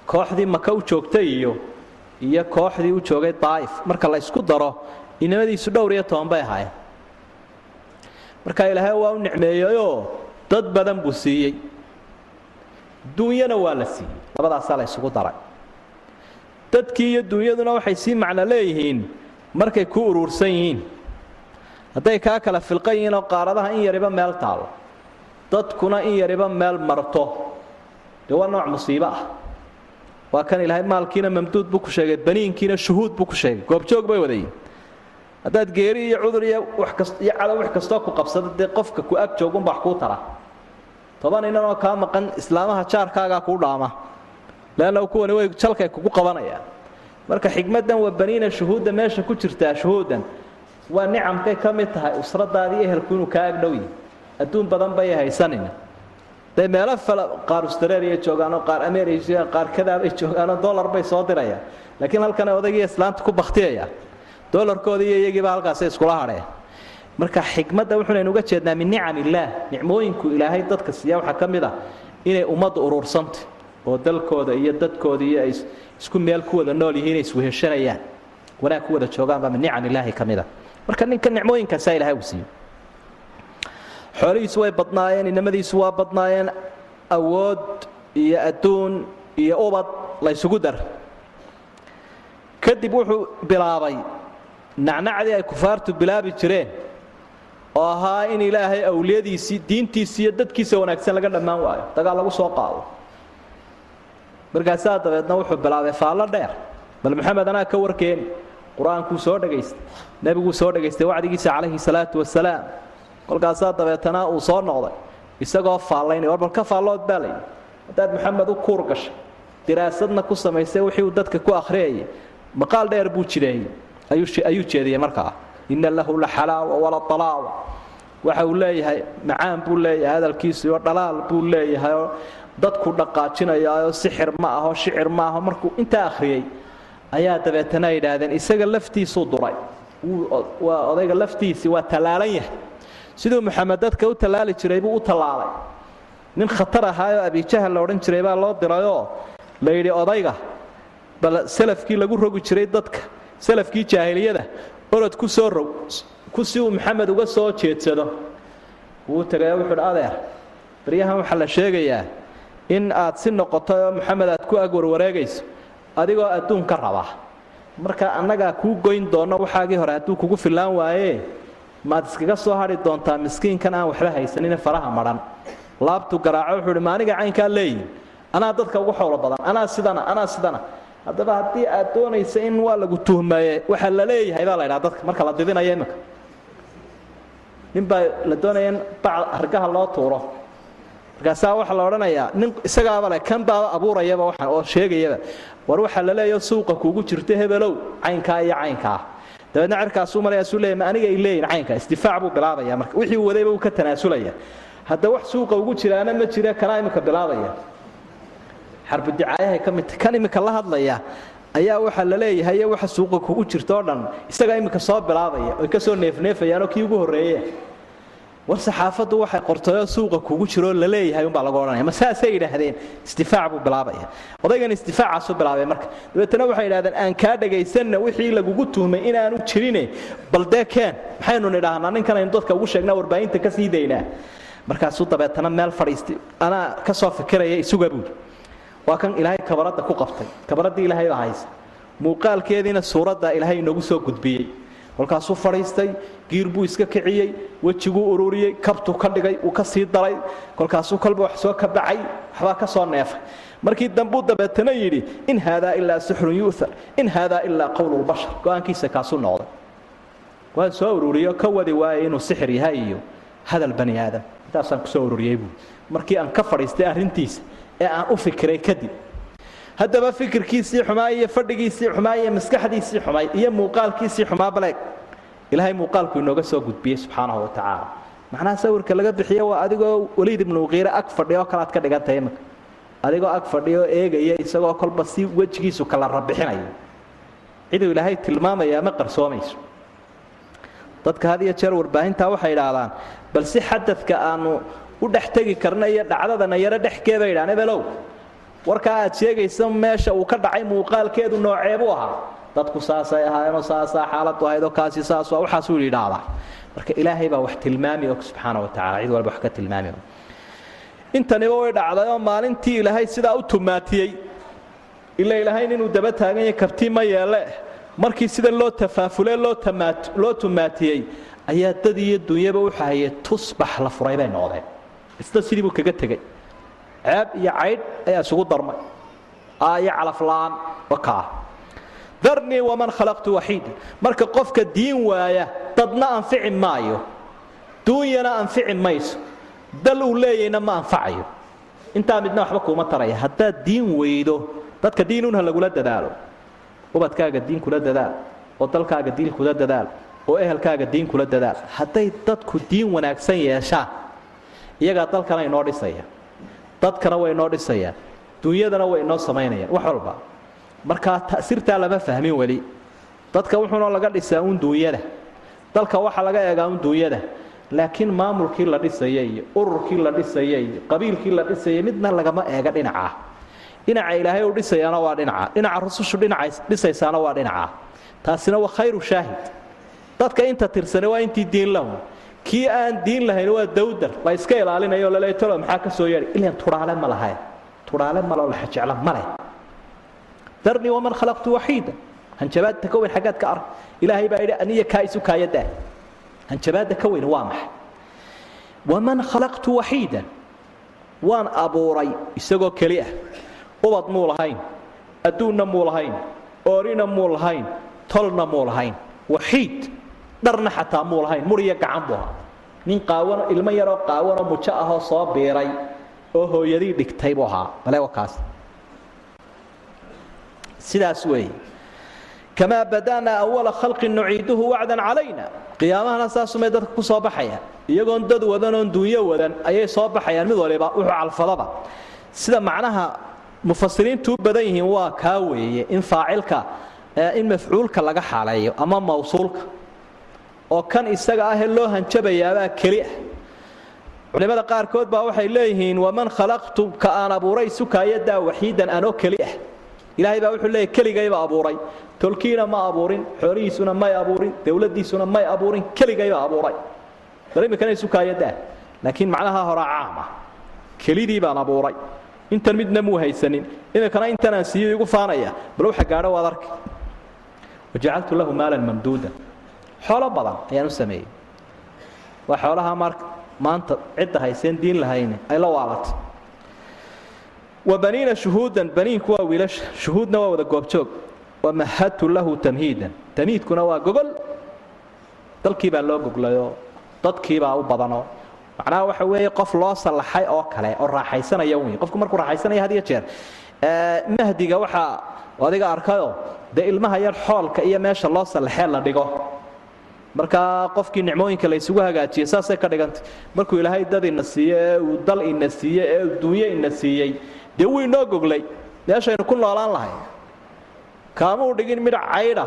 [SPEAKER 2] Kooxdii maka u joogtay iyo iyo kooxdii u joogay daa'if marka la ysku daro inamadiisu dhowr iyo toban bay ahaayeen. Marka ilaahay waa u nicmeeyeyoo dad badan buu siiyey. Duunyana waa la siiyey. Labadaasaa la ysugu daray. Dadkii iyo duunyaduna waxay sii macno leeyihiin markay ku uruursan yihiin. Hadday kaa kala filqan yihiin oo qaaradaha in yariba meel taalo. Dadkuna in yariba meel marto dee waa nooc musiibo ah. Waa kan ilaahay maalkiina mamduud buu ku sheegay baniinkiina shuhuud buu ku sheegay goobjoog bay wadayiin haddaad geeri iyo cudur iyo iyo cadow wax kastoo ku qabsado dee qofka ku ag joogunba wax kuu tara. Toban inanoo kaa maqan islaamaha jaarkaagaa kuu dhaama. Leanna kuwani way jalkay kugu qabanayaan. Marka xigmaddan waa baniina shuhuudda meesha ku jirtaa shuhuuddan. Waa nicamkay ka mid tahay usradaadii ehelku inuu kaa agdhow yahay adduun badan bay haysanina dee meelo fala qaar australia joogaanoo qaar america qaar kadaabay joogaanoo dollar bay soo dirayaan laakiin halkan odaygii islaanta ku baktiyaya. Dolarkoodii iyo iyagiiba halkaasi iskula hadheen marka xikmadda wuxuunaynu uga jeednaa min nicam illaah nicmooyinku ilaahay dadka siiya waxaa ka mid ah inay ummadda uruursantay oo dalkooda iyo dadkooda iyo ay isku meel ku wada nool yihiin inay isweheshanayaan wanaag ku wada joogaanbaa min nicam illaahi ka mid ah. Marka ninka nicmooyinkaasaa ilahay uu siiyo xoolihiisu way badnaayeen inamadiisu waa badnaayeen. Awood iyo adduun iyo ubad la ysugu dar. Kadib wuxuu bilaabay. Nacnacdii ay kufaartu bilaabi jireen oo ahaa in ilaahay awliyadiisii diintiisi iyo dadkiisa wanaagsan laga dhammaan waayo. Dagaal lagu soo qaado. Markaasaa dabeedna wuxuu bilaabay faallo dheer. Bal maxamed anaa ka warkeeni qur'aankuu soo dhagaystay nebiguu soo dhagaystay wacdigiisa calayhi salaatu wasalaam kolkaasaa dabeetana uu soo noqday. Isagoo faallaynay war ka faallood baa haddaad maxamed u kuur gashay diraasadna ku samaysay wixii uu dadka ku akhriyayay maqaal dheer buu jireeyey. Ayuu jeediyey markaa ina lahu la xalaawa wala alaawa waxa uu leeyahay macaan buu leeyahay hadalkiisii oo dhalaal buu leeyahay oo dadku dhaqaajinayaayoo sixir ma aho shicir ma aho markuu intaa akhriyey ayaa dabeetana yidhaahdeen isaga laftiisuu duray. Waa odayga laftiisii waa tallaalan yahay siduu maxamed dadka u tallaali jiray buu u tallaalay. Nin khatar ahaayoo abijahal la odhan jiray baa loo dirayoo la yidhi odayga bal salafkii lagu rogi jiray dadka salafkii jaahiliyada orod ku soo rog ku si uu maxamed uga soo jeedsado. Wuu tagay wuxuuhi adeer baryahan waxaa la sheegayaa in aad si noqoto oo maxamed aad ku ag warwareegayso adigoo adduun ka raba marka annagaa kuu goyn doonno waxaagii hore hadduu kugu fillaan waaye maad iskaga soo hadhi doontaa miskiinkan aan waxba haysanine faraha madhan laabtu garaaco wuxuu hi maaniga caynkaa leeyihiin anaa dadka ugu xowlo badan anaa sidana anaa sidana. Haddaba haddii aad doonaysa in waa lagu tuhmaye waxaa la leeyahay baa la ydhaha dadka. Marka la didinaya iminka nin baa la doonaya in bac hargaha loo tuuro. Markaasaa waxaa la odhanayaa nin isagaaba le kan baaba abuurayaba waxaan oo sheegayaba. War waxaa la leeyaho suuqa kuugu jirta hebelow caynkaa iyo caynkaa dabeedna cerkaasuu marayaasu leeyahy ma aniga ay ka hadda wax suuqa ugu jiraana ma jira kanaa iminka bilaabaya. Xarbudicaayahay ka midta kan iminka la hadlaya ayaa waxaa la leeyahay waxa suuqa kugu dhan isagaa iminka soo bilaabaya oy ka soo ugu horreeye war saxaafaddu waxay qortayoo suuqa kugu jiroo la leeyahay umbaa lagu odhanaya ma saasay yidhaahdeen? Isdifaac buu bilaabaya. Odaygan isdifaacaasuu bilaabay marka. Dabeetana waxay yidhahdeen aan kaa dhagaysanna wixii lagugu tuhmay inaanu jirine bal dee keen. Maxaynu nidhaahnaa ninkan aynu dadka ugu sheegnaa warbaahinta ka sii daynaa. Markaasuu dabeetana meel fadhiistay anaa ka soo fikiraya isuga buuri waa kan ilaahay kabaradda ku qabtay. Kabaraddii ilaahay baa haysa muuqaalkeediina suuradda ilaahay inoogu soo gudbiyey kolkaasuu fadhiistay giir buu iska kiciyey wejiguu ururiyey kabtuu ka dhigay uu ka sii daray kolkaasuu kolba wax soo kabacay waxbaa ka soo neefay. Markii dambuu dabeetana yidhi in haadaa ilaa sixrun yu'thar in haadaa ilaa qowlulbashar go'aankiisa kaasuu noqday. Waan soo ururiyo ka wadi waayay inuu sixir yahay iyo hadal bani aadam. Intaasaan ku soo ururiyey buu. Markii aan ka fadhiistay arrintiisa ee aan u fikiray kadib haddaba fikirkiisii xumaa iyo fadhigiisii xumaa iyo maskaxdiisii xumay iyo muuqaalkiisii xumaa baleeg ilaahay muuqaalku inooga soo gudbiyey subxaanahu wa tacaala. Macnaha sawirka laga bixiyo waa adigoo weliid ibnu qiire ag fadhiyo kalaad ka dhigantahay iminka. Adigoo ag fadhiyo eegaya isagoo kolba si wejigiisu kala rabixinayo ciduu ilaahay tilmaamayaa ma qarsoomayso. Dadka had iyo jeer warbaahintaa waxay idhaahdaan bal si xadadka aanu u dhex tegi karna iyo dhacdadana yaro dhexkee bay idhahaan ebelow warkaa aad sheegaysa meesha uu ka dhacay muuqaalkeedu nooceebuu ahaa. Dadku saasay ahaayeenoo saasaa xaaladu ahaydoo kaasi saas waxaasuu yidhaahdaa. Marka ilaahay baa wax tilmaami og subxaana wa tacala cid walba wax ka tilmaami og intaniba way dhacdayoo maalintii ilaahay sidaa u tumaatiyey ila ilaahay inuu daba taagan yahay kabtii ma yeele. Markii sida loo tafaafule loo tumaatiyey ayaa dad iyo dunyaba u xahayay tusbax la furay bay noqdeen. Isna sidii buu kaga tegey ceeb iyo caydh ayaa isugu darmay. Iyo calafla'aan wakaa darnii waman khalaqtu waxiida marka qofka diin waaya dadna anfici maayo. Duunyana anfici mayso. Dal uu leeyahayna ma anfacayo. Intaa midna waxba kuuma taraya. Haddaad diin weydo dadka diinunha lagula dadaalo. Ubadkaaga diin kula dadaal oo dalkaaga diin kula dadaal oo ehelkaaga diin kula dadaal. Hadday dadku diin wanaagsan yeeshaan iyagaa dalkana inoo dhisaya dadkana way inoo dhisayaan dunyadana way inoo samaynayaan wax walba. Markaa tasirtaa lama fahmin weli. Dadka wuxuuna laga dhisaa uun duunyada. Dalka waxa laga eegaa un duunyada. Laakiin maamulkii la dhisaya iyo ururkii la dhisaya iyo qabiilkii la dhisaya midna lagama eega dhinacaa dhinaca ilaahay uu dhisayaana waa dhinaca. Dhinaca rusushu dhinaca dhisaysaana waa dhinaca. Taasina waa khayru shaahid. Dadka inta tirsane waa intii diin lahu kii aan diin lahayn waa dawdar. La iska ilaalinayo lale talo maxaa ka soo yeedhay ilan tudhaale ma lahayn. Tudhaale maloo laxajecla ma leh. Darnii waman khalaqtu waxiida hanjabaadta ka weyn xaggaad ka arag ilaahay baa yidhi aniya kaa isu kaayadaa hanjabaadda ka weyn waa maxay? Waman khalaqtu waxiidan waan abuuray isagoo keli ah. Ubad muu lahayn adduunna muu lahayn oorina muu lahayn tolna muu lahayn. Waxiid dharna xataa muu lahayn muriyo gacan buu ahaa. Nin qaawano ilmo yaroo qaawanoo mujo ahoo soo biiray oo hooyadii dhigtay buu ahaa. Male wakaas sidaas weeye. Kamaa bada'naa awala khalqin nuciiduhu wacdan calayna. Qiyaamahana saasumay dadka ku soo baxayaan iyagoon dad wadan oon duunyo wadan ayay soo baxayaan mid waliba wuxuu calfadaba. Sida macnaha mufasiriintu u badan yihiin waa kaa weeye in faacilka in mafcuulka laga xaaleeyo ama mawsuulka oo kan isaga ahee loo hanjabayaabaa keli ah culimmada qaarkood baa waxay leeyihiin waman khalaqtu ka aan abuuray sukaayadaa waxiidan anoo keli ah ilaahay baa wuxuu leeyahy keligayba abuuray. Tolkiina ma abuurin xoolihiisuna may abuurin dowladdiisuna may abuurin keligayba abuuray. Bal iminkana sukaayadaa laakiin macnaha horaa caam ah. Kelidii baan abuuray. Intan midna muu haysanin. Iminkana intanaan siiyo igu faanaya. Bal waxa gaadho waad arki. Wajacaltu lahu maalan mamduudan xoolo badan ayaan u sameeyey. Waa xoolaha marka maanta cidda hayseen diin lahayne ay la waalatay wa baniina shuhuudan baniinku waa wiilasha shuhuudna waa wada goobjoog. Wamahadtu lahu tamhiidan tamhiidkuna waa gogol. Dalkii baa loo goglayoo dadkiibaa u badanoo. Macnaha waxa weeye qof loo sallaxay oo kale oo raaxaysanaya wey qofku markuu raaxaysanaya had iyo jeer mahdiga waxaa adiga arkayoo dee ilmaha yar xoolka iyo meesha loo sallaxee la dhigo markaa qofkii nicmooyinka la isugu hagaajiyey saasay ka dhigantay markuu ilaahay dad ina siiye ee uu dal ina siiye ee uu duunyo ina siiyey dee wuu inoo goglay. Meeshaynu ku noolaan lahay. Kaamuu dhigin midh caydha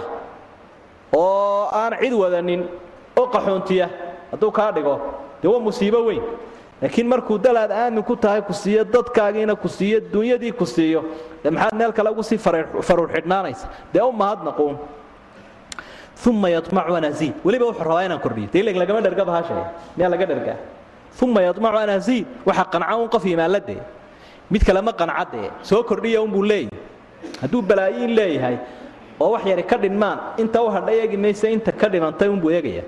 [SPEAKER 2] oo aan cid wadanin oo qaxoontiya hadduu kaa dhigo dee waa musiibo weyn. Laakiin markuu dalaad aamin ku tahay ku siiyo dadkaagiina ku siiyo duunyadii ku siiyo dee maxaad meel kale ugu sii faruur xidhnaanaysa dee u mahadnaquun uma yamacu an aziid weliba wuxuu rabaa inaan kordhiyo de ilan lagama dherga bahashay miyaa laga dhergaa uma yamacu an aziid waxa qanca un qof imaanladee mid kale ma qancadee soo kordhiya unbuu leeyahy hadduu balaayiin leeyahay oo wax yari ka dhinmaan inta u hadha eegi mayse inta ka dhimantay unbuu eegaya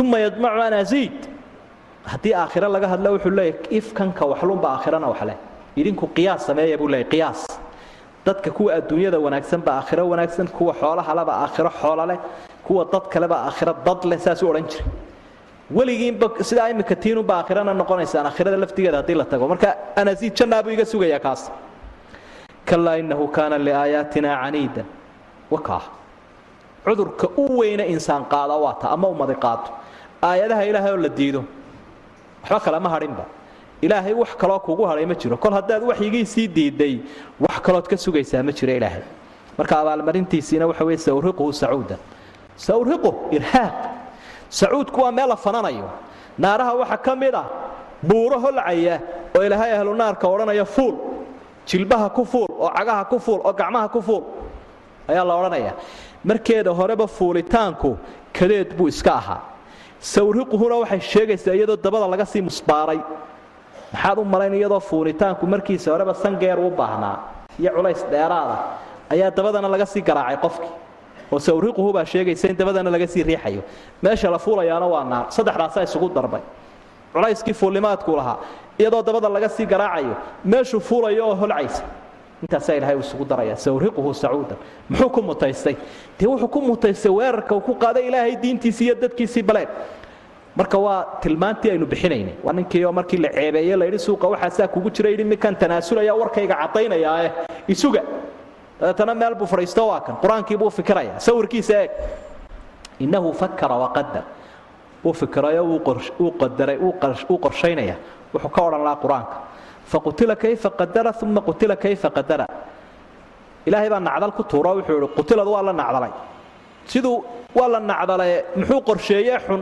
[SPEAKER 2] uma yamacu an aziid haddii aakhiro laga hadlo wuxuu leeyahy ifkanka waxlunba aakhirana waxleh idinku qiyaas sameeya buu leeyahy qiyaas dadka kuwa adduunyada wanaagsanba aakhiro wanaagsan kuwa xoolahaleba aakhiro xoola leh kuwa dad kaleba aakhiro dad leh saasuu odhan jiray. Weligiinba sidaa imika tiinunba aakhirana noqonaysaan aakhirada laftigeeda haddii la tago. Marka anasiid jannaa buu iga sugayaa kaas. Kalaa innahu kaana liaayaatina caniidan. Wakaa cudurka u weyne insaan qaada waa ta ama ummadi qaato aayadaha ilaahay oo la diido. Waxba kalama hadhinba ilaahay wax kaloo kugu hadhay ma jiro. Kol haddaad waxyigiisii diiday wax kalood ka sugaysaa ma jiro ilaahay. Marka abaalmarintiisiina waxa weye sawriquhu sacuudan sawriqu irhaaq. Sacuudku waa meel la fananayo. Naaraha waxa ka mid ah buuro holcaya oo ilaahay ahlu naarka odhanaya fuul. Jilbaha ku fuul oo cagaha ku fuul oo gacmaha ku fuul ayaa la odhanaya. Markeeda horeba fuulitaanku kadeed buu iska ahaa. Sawriquhuna waxay sheegaysaa iyadoo dabada laga sii musbaaray maxaad u malayn iyadoo fuulitaanku markiisa horeba sangeer u baahnaa? Iyo culays dheeraada. Ayaa dabadana laga sii garaacay qofkii. Oo sawriquhu baa sheegaysa in dabadana laga sii riixayo. Meesha la fuulayaana waa naar. Saddexdaasaa isugu darbay. Culayskii fuulnimaadku lahaa. Iyadoo dabada laga sii garaacayo meeshuu fuulayo oo holcaysa. Intaasaa ilahay isugu daraya sawriquhu sacuudan. Muxuu ku mutaystay? Dee wuxuu ku mutaystay weerarka uu ku qaaday ilaahay diintiisii iyo dadkiisii baleen marka waa tilmaantii aynu bixinaynay. Waa ninkiioo markii la ceebeeye layidhi suuqa waxaasaa kugu jira yidhi minkan tanaasulaya warkayga caddaynayaae isuga. Dabeetana meel buu fadhiisto waa kan. Qur'aankii buu fikiraya sawirkiisa eeg. Innahu fakara waqadar wuu fikirayo wuu qadaray wuu qorshaynaya. Wuxuu ka odhan lahaa qur'aanka. Faqutila kayfa qadara uma qutila kayfa qadara ilaahay baa nacdal ku tuuro wuxuu yihi qutiladu waa la nacdalay. Siduu waa la nacdale muxuu qorsheeye xun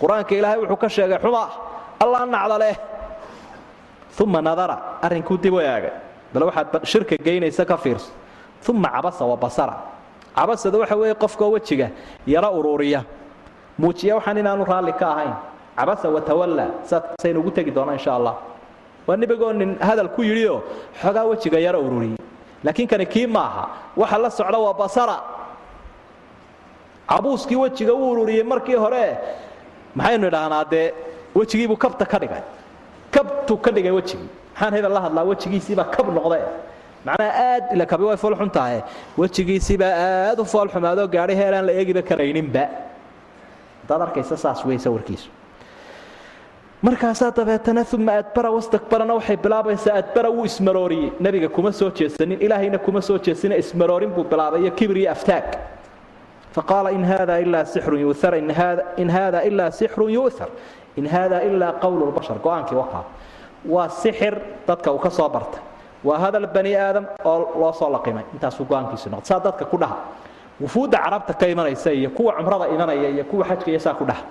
[SPEAKER 2] qur'aanka ilaahay wuxuu ka sheegay xuma allah nacdale uma nadara arrinkuu dib u eegay bal waxaad shirka geynaysa ka fiirso. Uma cabasa wa basara. Cabasada waxa weeye qofkoo wejiga yaro uruuriya. Muujiya waxaan inaanu raalli ka ahayn. Cabasa watawalla saasaynu ugu tegi doonaa insha allah. Waa nebigoo nin hadal ku yidhioo xoogaa wejiga yaro ururiyey laakiin kani kii maaha waxa la socda waa basara. Cabuuskii wejiga u ururiyey markii hore maxaynu idhaahnaa dee wejigiibuu kabta ka dhigay. Kabtuu ka dhigay wejigii maxaan hebel la hadlaa wejigiisiibaa kab noqde macnaha aad ila kabi way foolxun tahay. Wejigiisiibaa aad u foolxumaadoo gaadhay heelaan la eegiba karayninba. Haddaad arkaysa saas wey sawirkiisu. Markaasaa dabeetana uma adbara wastakbarana waxay bilaabaysaa adbara wuu ismarooriyey. Nebiga kuma soo jeesanin ilaahayna kuma soo jeesina ismaroorin buu bilaabay iyo kibir iyo aftaag faqaala in hada ilaa sixrun yuuar in hada ilaa sixrun yu'har in hada ilaa qowlu lbashar go'aankii wakaa waa sixir dadka uu ka soo bartay waa hadal bani aadam oo loo soo laqimay intaasuu go'aankiisu noqday saa dadka ku dhaha wufuudda carabta ka imanaysa iyo kuwa cumrada imanaya iyo kuwa xajka iyo saa ku dhaha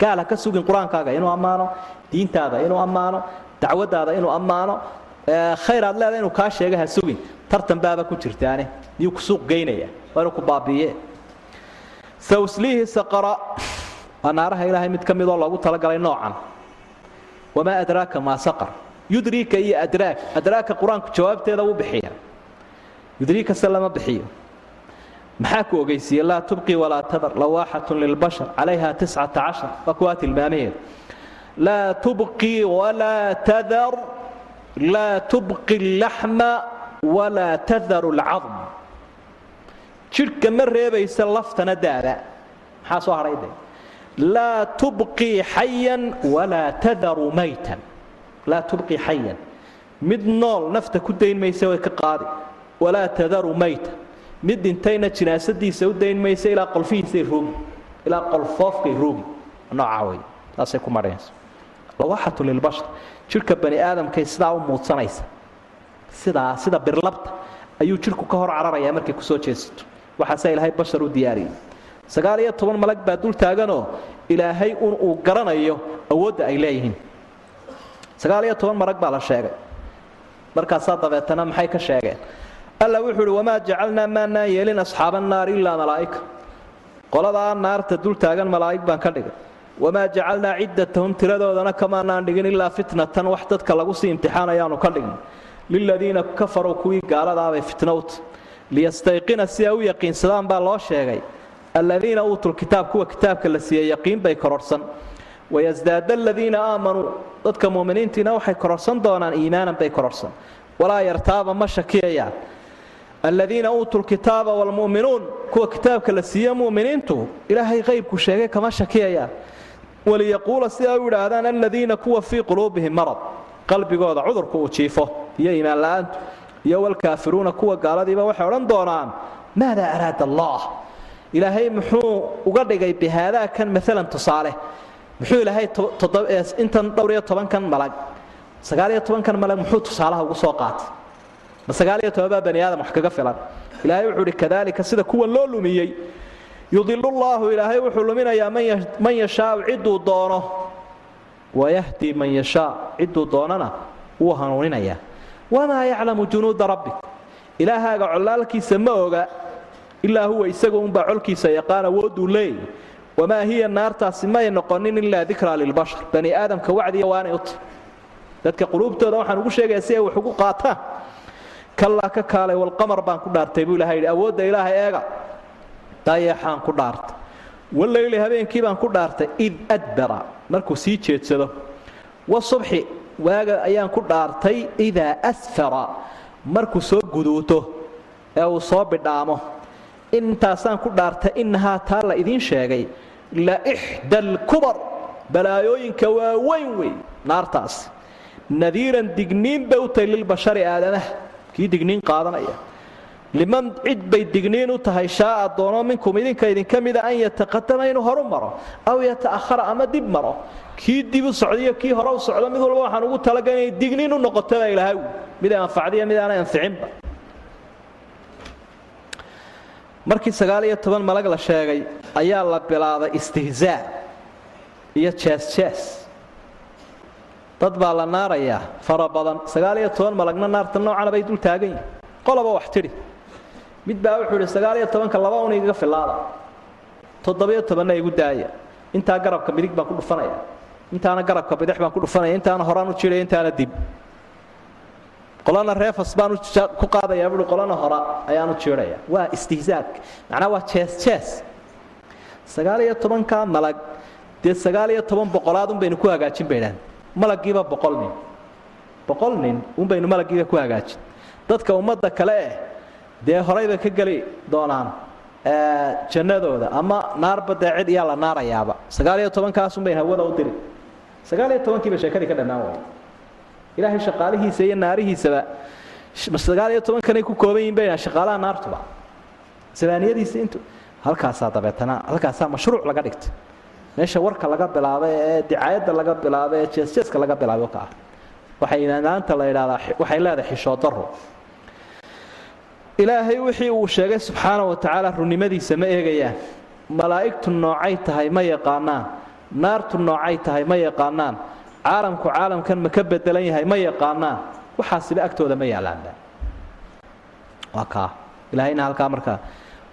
[SPEAKER 2] gaal ha ka sugin qur'aankaaga inuu ammaano diintaada inuu ammaano dacwadaada inuu ammaano khayr aad leeda inuu kaa sheega ha sugin tartan baaba ku jirtaane miyuu ku suuq geynaya waa inuu ku baabiiye sawsliihi saqara waa naaraha ilaahay mid ka midoo loogu talagalay noocan wamaa adraaka maa saqar yudriika iyo adraak adraaka qur'aanku jawaabteeda wuu bixiya yudriikase lama bixiyo maxaa ku ogeysiiye laa tubqi walaa tadar lawaaxatun lilbashar calayha tiscata cashar waa kuwaa tilmaamaheeda laa tubqi walaa tadar laa tubqi allaxma walaa tadaru alcadm jidhka ma reebaysa laftana daada. Maxaa soo hadhay de laa tubqii xayan walaa tadaru maytan. Laa tubqii xayan mid nool nafta ku dayn way ka qaadi. Walaa tadaru maytan. Mid dhintayna jinaasadiisa u dayn ilaa qolfihiisay roogi ilaa qolfoofkay roogi noocaa wey taasay ku marhaysa lawaxatu lilbashar jidhka bani aadamkay sidaa u muudsanaysa. Sidaa sida birlabta ayuu jidhku ka hor cararayaa markay ku soo jeesato waxaase ilaahay bashar u diyaariyey sagaal iyo toban malag baa dul taaganoo ilaahay un uu garanayo awoodda ay leeyihiin. Sagaal iyo toban malag baa la sheegay. Markaasaa dabeetana maxay ka sheegeen? Alla wuxuu uhi wamaa jacalnaa maanaan yeelin asxaaba annaari ilaa malaa'ika. Qoladaa naarta dul taagan malaa'ig baan ka dhigay. Wamaa jacalnaa ciddatahum tiradoodana kamaanaan dhigin ilaa fitnatan wax dadka lagu sii imtixaanayaanu ka dhigin. Liladiina kafaruu kuwii gaaladaabay fitnowta liyastayqina si ay u yaqiinsadaan baa loo sheegay aladiina uutuu kitaab kuwa kitaabka la siiyey yaqiin bay kororhsan wayasdaada aladiina aamanuu dadka muminiintiina waxay kororhsan doonaan iimaanan bay kororhsan walaa yartaaba ma shakiyayaan. Aladiina uutuu lkitaaba waalmu'minuun kuwa kitaabka la siiye muminiintu ilaahay qaybku sheegay kama shakiyayaan. Waliyaquula si ay u idhaahdaan aladiina kuwa fii quluubihim marad qalbigooda cudurku uu jiifo iyo iimaan la'aantu iyo walkaafiruuna kuwa gaaladiiba waxay odhan doonaan maada araada allah? Ilaahay muxuu uga dhigay bihaadaa kan maalan tusaale. Muxuu ilaahay intan dhowr iyo tobankan malag sagaal iyo tobankan malag muxuu tusaalaha ugu soo qaatay. Ma sagaal iyo toban baa bani aadam wax kaga filan. Ilaahay wuxuu uhi kadaalika sida kuwan loo lumiyey yudilu llaahu ilaahay wuxuu luminayaa man yashaau cidduu doono wayahdi man yashaa cidduu doonana wuu hanuuninayaa wamaa yaclamu junuuda rabbik ilaahaaga collaalkiisa ma oga ilaa huwa isaga unbaa colkiisa yaqaan awooduu leeyay wamaa hiya naartaasi may noqonin ilaa dikraa lilbashar bani aadamka wacdiya waanay uti dadka quluubtooda waxaan ugu sheegaya si ay wax ugu qaataan kallaa ka kaalay walqamar baan ku dhaartay buu ilahay yidhi awoodda ilaahay eega dayaxaan ku dhaartay wallayli habeenkii baan ku dhaartay id adbara markuu sii jeedsado wasubxi waaga ayaan ku dhaartay idaa asfara markuu soo guduuto ee uu soo bidhaamo intaasaan ku dhaartay innahaa taa la idiin sheegay la ixda alkubar balaayooyinka waaweyn wey naartaas nadiiran digniin bay u tahay lilbashari aadamaha kii digniin qaadanaya. Liman cid bay digniin u tahay shaaa doono minkum idinka idinka mida an yataqadama inuu horu maro aw yata'ahara ama dib maro kii dib u socdaiyo kii hore u socdo mid walba waxaan ugu talagal inay digniin u noqoto baa ilaahay. Mid ay anfacdiyo mid aanay anficinba markii sagaal iyo toban malag la sheegay ayaa la bilaabay istihzaa iyo jees-jees dad baa la naarayaa fara badan. Sagaal iyo toban malagna naarta noocana bay dul taagan yihiin qolaba wax tidhi. Mid baa wuxuu idhi sagaal iyo tobanka laba un igaga filaada toddobiyo tobanna igu daaya. Intaa garabka midig baan ku dhufanaya intaana garabka bidix baan ku dhufanaya intaana horaan u jidhaya intaana dib. Qolana reefas baan ku qaadaya buui qolana hora ayaan u jiidhaya waa istihzaadka macnaa waa jees jees. Sagaal iyo tobankaa malag dee sagaal iyo toban boqolaad un baynu ku hagaajin baydhaan malagiiba boqol nin. Boqol nin un baynu malagiiba ku hagaajin. Dadka ummadda kale eh dee horayba ka geli doonaan jannadooda ama naarba dee cid la naarayaaba. Sagaal iyo tobankaasun bayn hawada u diri sagaal iyo tobankiiba sheekadii ka dhammaan waay ilaahay shaqaalihiisa iyo naarihiisaba sagaal iyo tobankanay ku kooban yihiin bayna shaqaalaha naartuba. Sabaaniyadiisa intu halkaasaa dabeetana halkaasaa mashruuc laga dhigtay. Meesha warka laga bilaabay ee dicaayadda laga bilaabay ee jeesjeeska laga bilaabay ka ah. Waxay maanta la yidhahdaa waxay leedahay xishoodaro ilaahay wixii uu sheegay subxaana wa tacaala runnimadiisa ma eegayaan. Malaa'igtu noocay tahay ma yaqaanaan naartu noocay tahay ma yaqaanaan. Caalamku caalamkan ma ka bedelan yahay ma yaqaanaan. Waxaasiba agtooda ma yaalaanba waa kaa. Ilaahayna halkaa markaa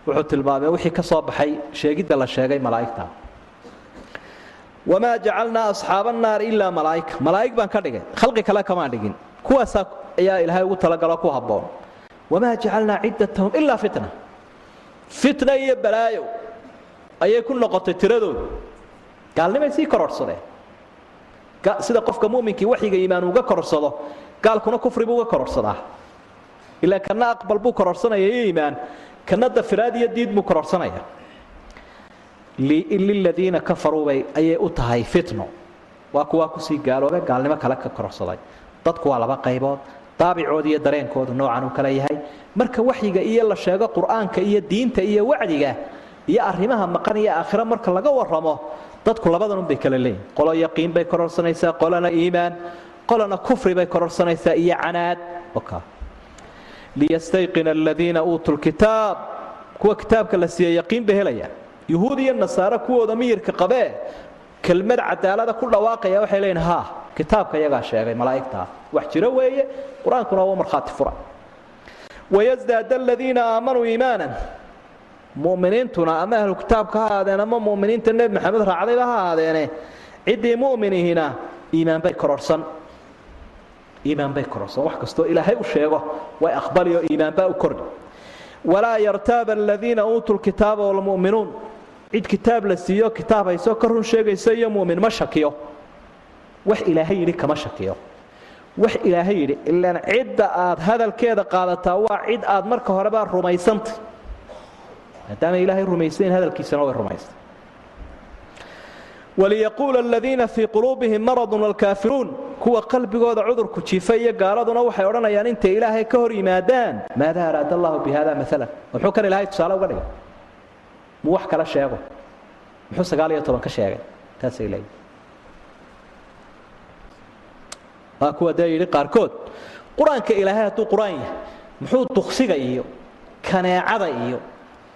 [SPEAKER 2] wuxuu tilmaamay wixii ka soo baxay sheegidda la sheegay malaa'igta. Wamaa jacalnaa asxaaba annaar ilaa malaa'ika malaa'ig baan ka dhigay. Khalqi kale kamaan dhigin. Kuwaasaa ayaa ilaahay ugu talagalo ku habboon. Wamaa jacalnaa ciddatahum ilaa fitna. Fitna iyo balaayo ayay ku noqotay tiradooda gaalnimay sii kororhsadeen sida qofka muminkii waxyiga iimaan uga kororhsado gaalkuna kufri buu uga kororhsadaa ilaa kana aqbal buu kororhsanaya iyo iimaan kana dafiraad iyo diid buu kororhsanaya liladiina kafaruubay ayay u tahay fitno. Waa kuwaa ku sii gaaloobe gaalnimo kale ka kororhsaday dadku waa laba qaybood daabicooda iyo dareenkoodu noocan uu kale yahay. Marka waxyiga iyo la sheego qur'aanka iyo diinta iyo wacdiga iyo arrimaha maqan iyo aakhiro marka laga waramo dadku labadan unbay kala leeyihiin qolo yaqiin bay kororsanaysaa qolona iimaan qolona kufri bay kororsanaysaa iyo canaad. Liyastayqina aladiina uutuu lkitaab kuwa kitaabka la siiye yaqiin bay helayaan. Yuhuud iyo nasaare kuwooda miyirka qabee kelmad cadaalada ku dhawaaqaya waxay leeyihiin ha kitaabka iyagaa sheegay malaa'igtaa wax jiro weeye qur'aankuna waa markhaati fura wayasdaada aladiina aamanuu iimaanan muminiintuna ama ahlu kitaabka ha ahaadeen ama muminiinta nebi maxamed raacdayba ha ahaadeene ciddii mu'minihina iimaan bay kororhsan iimaan bay kororhsan wax kastoo ilaahay u sheego way aqbali oo iimaanbaa u kordhi walaa yartaaba aladiina uutuu lkitaaba walmu'minuun cid kitaab la siiyo kitaab haysoo ka run sheegayso iyo mu'min ma shakiyo. Wax ilaahay yidhi kama shakiyo. Wax ilaahay yidhi ilaan cidda aad hadalkeeda qaadataa waa cid aad marka horebaa rumaysantay maadaama ilaahay rumaysayn hadalkiisana way rumaystay waliyaquula aladiina fii quluubihim maradun walkaafiruun kuwa qalbigooda cudurku jiifa iyo gaaladuna waxay odhanayaan intay ilaahay ka hor yimaadaan maada araada allahu bi hada maalan muxuu kan ilahay tusaale uga dhigay muu wax kala sheego muxuu sagaal iyo toban ka sheegay taasay leeyihiin waa kuwa dee yidhi qaarkood qur'aanka ilaahay hadduu qur'aan yahay muxuu duksiga iyo kaneecada iyo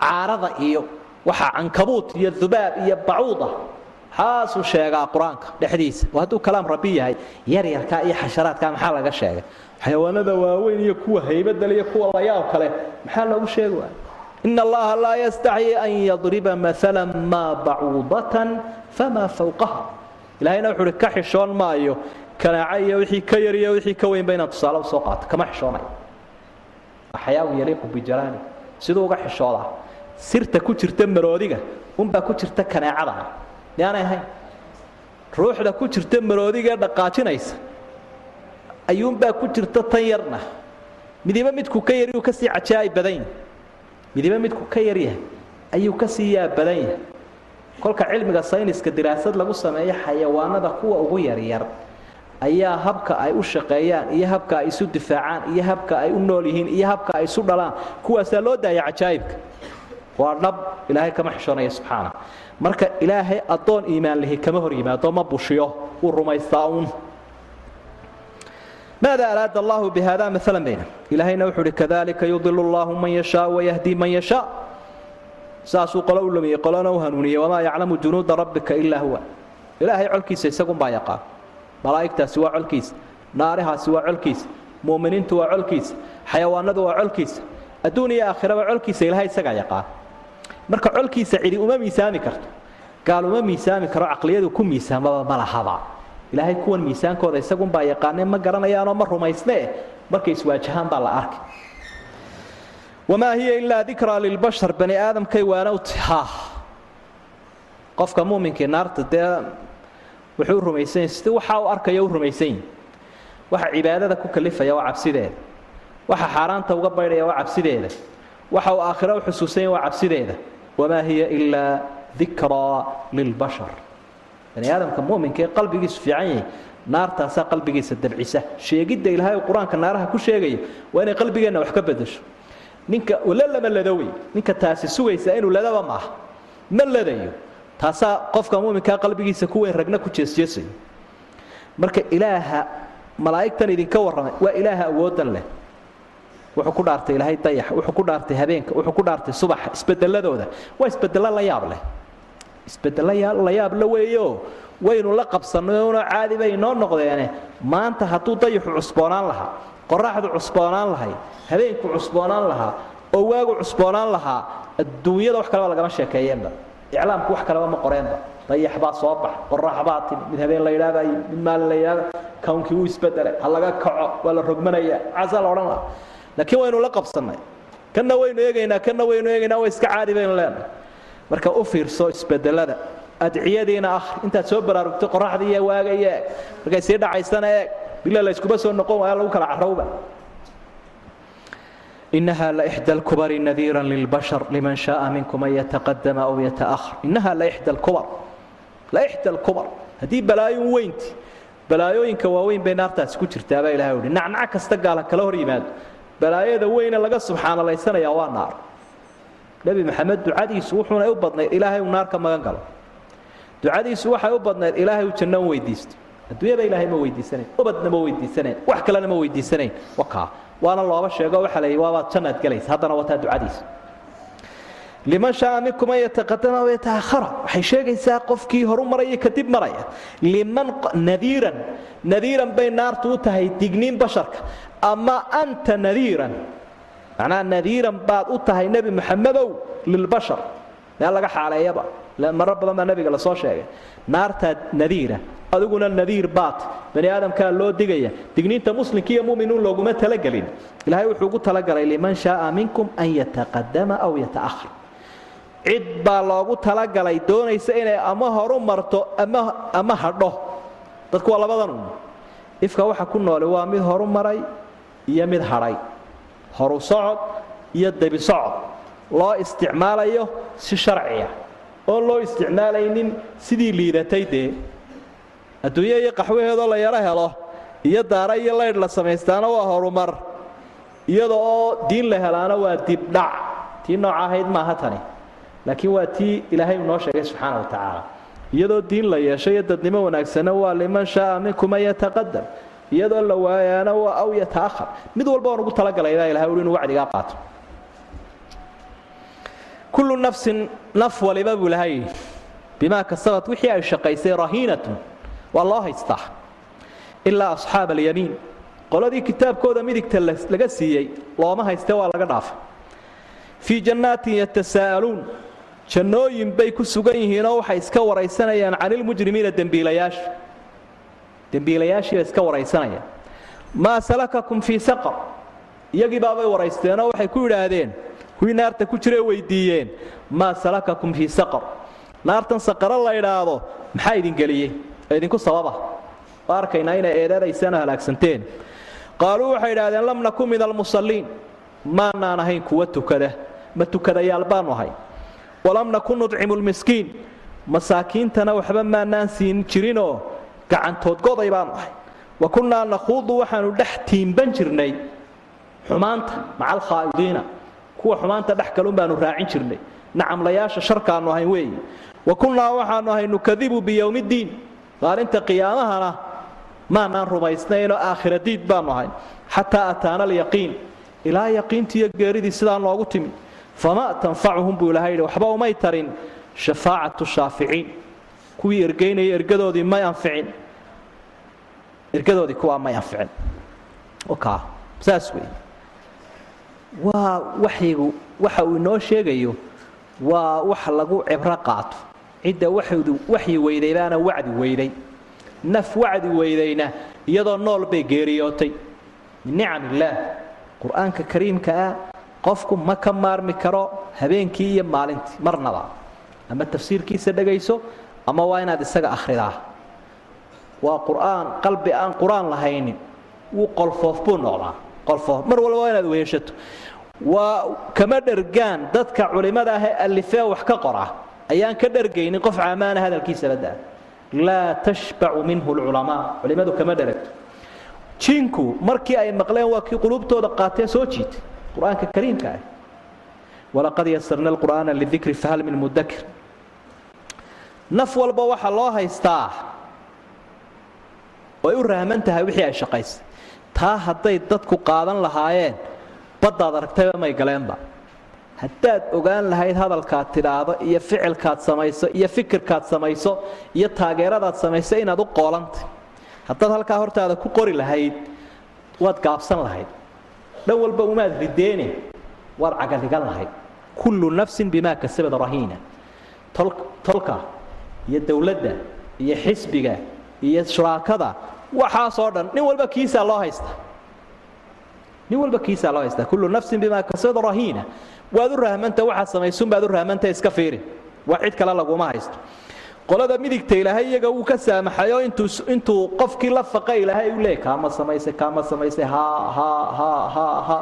[SPEAKER 2] caarada iyo waxa cankabuut iyo dubaab iyo bacuuda xaasuu sheegaa qur'aanka dhexdiisa. Hadduu kalaam rabbi yahay yaryarkaa iyo xasharaadkaa maxaa laga sheegay? Xayawaanada waaweyn iyo kuwa haybadale iyo kuwa layaab kale maxaa loogu sheegi waaya in allaha laa yastaxyi an yadriba maala maa bacuudatan famaa fawqaha. Ilahayna wuxuu uhi ka xishoon maayo kanaaco iyo wixii ka yar iyo wixii ka weynba inaan tusaale u soo qaato. Kama xishoonayo axyaau yaliiqu bijalaali siduu uga xishoodaa sirta ku jirta maroodiga unbaa ku jirta kanaacada miyaanay ahayn. Ruuxda ku jirta maroodigaee dhaqaajinaysa. Ayuunbaa ku jirta tan yarna. Midiba midku ka yar yuu ka sii cajaa'ib badan yahay. Midiba midku ka yar yahay ayuu ka sii yaab badan yahay. Kolka cilmiga sayniska diraasad lagu sameeyo xayawaanada kuwa ugu yaryar ayaa habka ay u shaqeeyaan iyo habka ay isu difaacaan iyo habka ay u nool yihiin iyo habka ay isu dhalaan. Kuwaasaa loo daaya cajaa'ibka waa dhab ilaahay kama xishoonaya subxaana marka ilaahay addoon iimaan lihi kama hor yimaado ma bushiyo wuu rumaystaa uun. Maada araada allahu bihada maalan bayna? Ilaahayna wuxuu uhi kadalika yudilu allahu man yashaa wayahdi man yashaa. Saasuu qolo u lumiyey qolona u hanuuniyey wamaa yaclamu junuuda rabbika ilaa huwa. Ilaahay colkiisa isagunbaa yaqaan. Malaa'igtaasi waa colkiisa naarihaasi waa colkiisa mu'miniintu waa colkiisa xayawaanadu waa colkiisa adduun iyo aakhiraba colkiisa ilahay isagaa yaqaan marka colkiisa cidi uma miisaami karto. Gaal uma miisaami karo caqliyadu ku miisaamaba ma lahaba. Ilaahay kuwan miisaankooda isagunbaa yaqaanee ma garanayaanoo ma rumaysnee? Markay iswaajahaan baa la arkay. Wamaa hiya ilaa dikraa lilbashar bani aadamkay waanowti ha. Qofka muuminkii naarta dee wuxuu u rumaysan yahy sidii waxa uu arkaya u rumaysan yahi waxa cibaadada ku kalifaya waa cabsideeda. Waxa xaaraanta uga baydhaya waa cabsideeda waxa uu aakhiro u xusuusan waa cabsideeda. Wamaa hiya ilaa dikraa lilbashar bani aadamka muminka qalbigiisu fiican yahay naartaasaa qalbigiisa dabcisa. Sheegidda ilaahay qur'aanka naaraha ku sheegaya waa inay qalbigeenna wax ka bedesho. Ninka la lama ladowey ninka taasi sugaysa inuu ladaba maaha ma ladayo. Taasaa qofka muminkaa qalbigiisa ku weyn ragna ku jeesjeesayo. Marka ilaaha malaa'igtan idinka warramay waa ilaaha awoodan leh wuxuu ku dhaartay ilaahay dayax wuxuu ku dhaartay habeenka wuxuu ku dhaartay subaxa isbedeladooda waa isbedelo la yaab leh. Isbedelo la yaab la weeyo. Waynu la qabsanayno caadi bay inoo noqdeene. Maanta hadduu dayaxu cusboonaan lahaa qoraxdu cusboonaan lahay habeenku cusboonaan lahaa oo waagu cusboonaan lahaa adduunyada wax kaleba lagama sheekeeyeenba. Iclaamku wax kaleba ma qoreenba. Dayax baa soo bax qorax baa timi mid habeen la yidhaahday mid maalin la yidhahda kawnkii wuu isbedelay ha laga kaco waa la rogmanaya casaa la odhan laha laakiin waynu la qabsannay kanna waynu eegaynaa kanna waynu eegaynaa way iska caadi baynu leenahay. Marka u fiirso isbedelada adciyadiina ahri intaad soo baraarugto qoraxda iyo waaga iyo eeg. Markay sii dhacaysana eeg. Bila layskuma soo noqon waaya lagu kala carowba inaha laixda lkubari nadiira lilbashar liman shaaa minkum an yataqadama aw yataahar inaha laixda lkubar laixda lkubar haddii balaayon weynti balaayooyinka waaweyn bay naartaasi ku jirtaabaa ilahay uhi nacnac kasta gaala kala hor yimaado balaayada weyne laga subxaanalaysanaya waa naar. Nebi maxamed ducadiisu wuxuunay u badnayd ilaahay uu naar ka magan galo. Ducadiisu waxay u badnayd ilaahay uu janno u weydiisto. Adduunyada ilaahay ma weydiisanayn ubadna ma weydiisanayn wax kalena ma weydiisanayn wakaa waana looba sheego waxaa la yidhi waabaad jannaad gelaysa haddana wataa ducadiisa liman shaaa minkum an yataqadama aw yataahara waxay sheegaysaa qofkii horu maraya kadib maraya liman nadiiran nadiiran bay naartu u tahay digniin basharka ama anta nadiiran macnaha nadiiran baad u tahay nebi maxamedow lilbashar meel laga xaaleeyaba marar badan baa nebiga la soo sheegay. Naartaa nadiira. Adiguna nadiir baat bani aadamkaa loo digaya. Digniinta muslimka iyo muminuun looguma talagelin. Ilaahay wuxuu ugu talagalay liman shaaa minkum an yataqadama aw yataahar cid baa loogu talagalay doonaysa inay ama horu marto ama hadho. Dadku waa labadan un ifka waxa ku noole waa mid horu maray iyo mid hadhay horu socod iyo debi socod loo isticmaalayo si sharciya oon loo isticmaalaynin sidii liidatay dee. Adduunyo iyo qaxwaheedoo la yaro helo iyo daara iyo laydh la samaystaana waa horumar iyada oo diin la helaana waa dibdhac tii nooca ahayd maaha tani laakiin waa tii ilaahay noo sheegay subxaana wa tacaala. Iyadoo diin la yeesho iyo dadnimo wanaagsana waa liman shaaa minkum an yataqadam iyadoo la waayaana waa aw yataahar mid walba oon ugu talagalay baa ilahay ui inuu wacdigaa qaato. Kullu nafsin naf waliba buu ilahay bimaa kasabat wixii ay shaqaysay rahiinatun waa loo haystaa. Ilaa asxaab alyamiin. Qoladii kitaabkooda midigta laga siiyey looma hayste waa laga dhaafay. Fii jannaatin yatasaa'aluun jannooyin bay ku sugan yihiinoo waxay iska waraysanayaan canilmujrimiina dembiilayaasha dembiilayaashii bay iska waraysanayaan. Maa salakakum fii saqar. Iyagii baabay waraysteenoo waxay ku yidhaahdeen kuwii naarta ku jire weydiiyeen. Maa salakakum fii saqar. Naartan saqaro la idhaahdo maxaa idin geliyey? Ee idinku sababa. Waa arkaynaa inay eedadaysaan oo halaagsanteen qaaluu waxay idhahdeen lam nakun min almusalliin. Maanaan ahayn kuwa tukada. Ma tukadayaal baanu ahay. Walam nakun nudcimu lmiskiin masaakiintana waxba maanaan siin jirinoo gacantoodgoday baanu ahay. Wa kunnaa nakhuudu waxaanu dhex tiimban jirnay xumaanta maca alkhaa'idiina kuwa xumaanta dhex galun baanu raacin jirnay. Nacamlayaasha sharkaannu ahayn weeye. Wa kunnaa waxaanu ahay nukadibu biyowmiddiin. Maalinta qiyaamahana maanaan rumaysnaynoo aakhira diid baanu ahay. Xataa ataana alyaqiin. Ilaa yaqiintiiyo geeridii sidaa noogu timi. Fama tanfacuhum buu ilahay yidhi waxba umay tarin. Shafaacatu shaaficiin kuwii ergaynaya ergadoodii may anficin. Ergadoodii kuwaa may anficin. Ka saas wey waa waxyigu waxa uu inoo sheegayo waa wax lagu cibro qaato. Cidda waxdu waxyi weyday baana wacdi weyday. Naf wacdi weydayna iyadoo nool bay geeriyootay. Min nicam illaah qur'aanka kariimka ah qofku ma ka maarmi karo habeenkii iyo maalintii marnaba. Ama tafsiirkiisa dhegayso ama waa inaad isaga akhridaa. Waa qur'aan qalbi aan qur'aan lahaynin wuu qolfoof buu noqdaa. Qolfoof mar walba waa inaad weheshato waa kama dhergaan dadka culimmada ah ee alifee wax ka qora. Ayaan ka dhergaynin qof caamaana hadalkiisaba daa. Laa tashbacu minhu lculamaa culimmadu kama dheragto jiinku markii ay maqleen waa kii qulubtooda qaatee soo jiitay. Qur'aanka kariimka ah. Walaqad yasarna alqur'aana lidikri fahal min mudakir naf walba waxaa loo haystaa. Way u rahman tahay wixii ay shaqaysay taa hadday dadku qaadan lahaayeen baddaad aragtayba may galeenba. Haddaad ogaan lahayd hadalkaad tidhaahdo iyo ficilkaad samayso iyo fikirkaad samayso iyo taageeradaad samayso inaad u qoolantay haddaad halkaa hortaada ku qori lahayd waad gaabsan lahayd. Dhan walba umaad rideene waad cagadhigan lahayd. Kullu nafsin bimaa kasabad rahiina. Tolka iyo dowladda iyo xisbiga iyo shuraakada waxaasoo dhan nin walba kiisaa loo haystaa nin walba kiisaa loo haystaa kullu nafsin bimaa kasabad rahiina. Waad u rahmanta waxaad samaysunbaad u rahmanta iska fiiri wax cid kale laguma haysto. Qolada midigta ilaahay iyaga wuu ka saamaxayoo intuu qofkii la faqa ilaahay u leey kaama samaysay kaama samaysay ha ha ha ha ha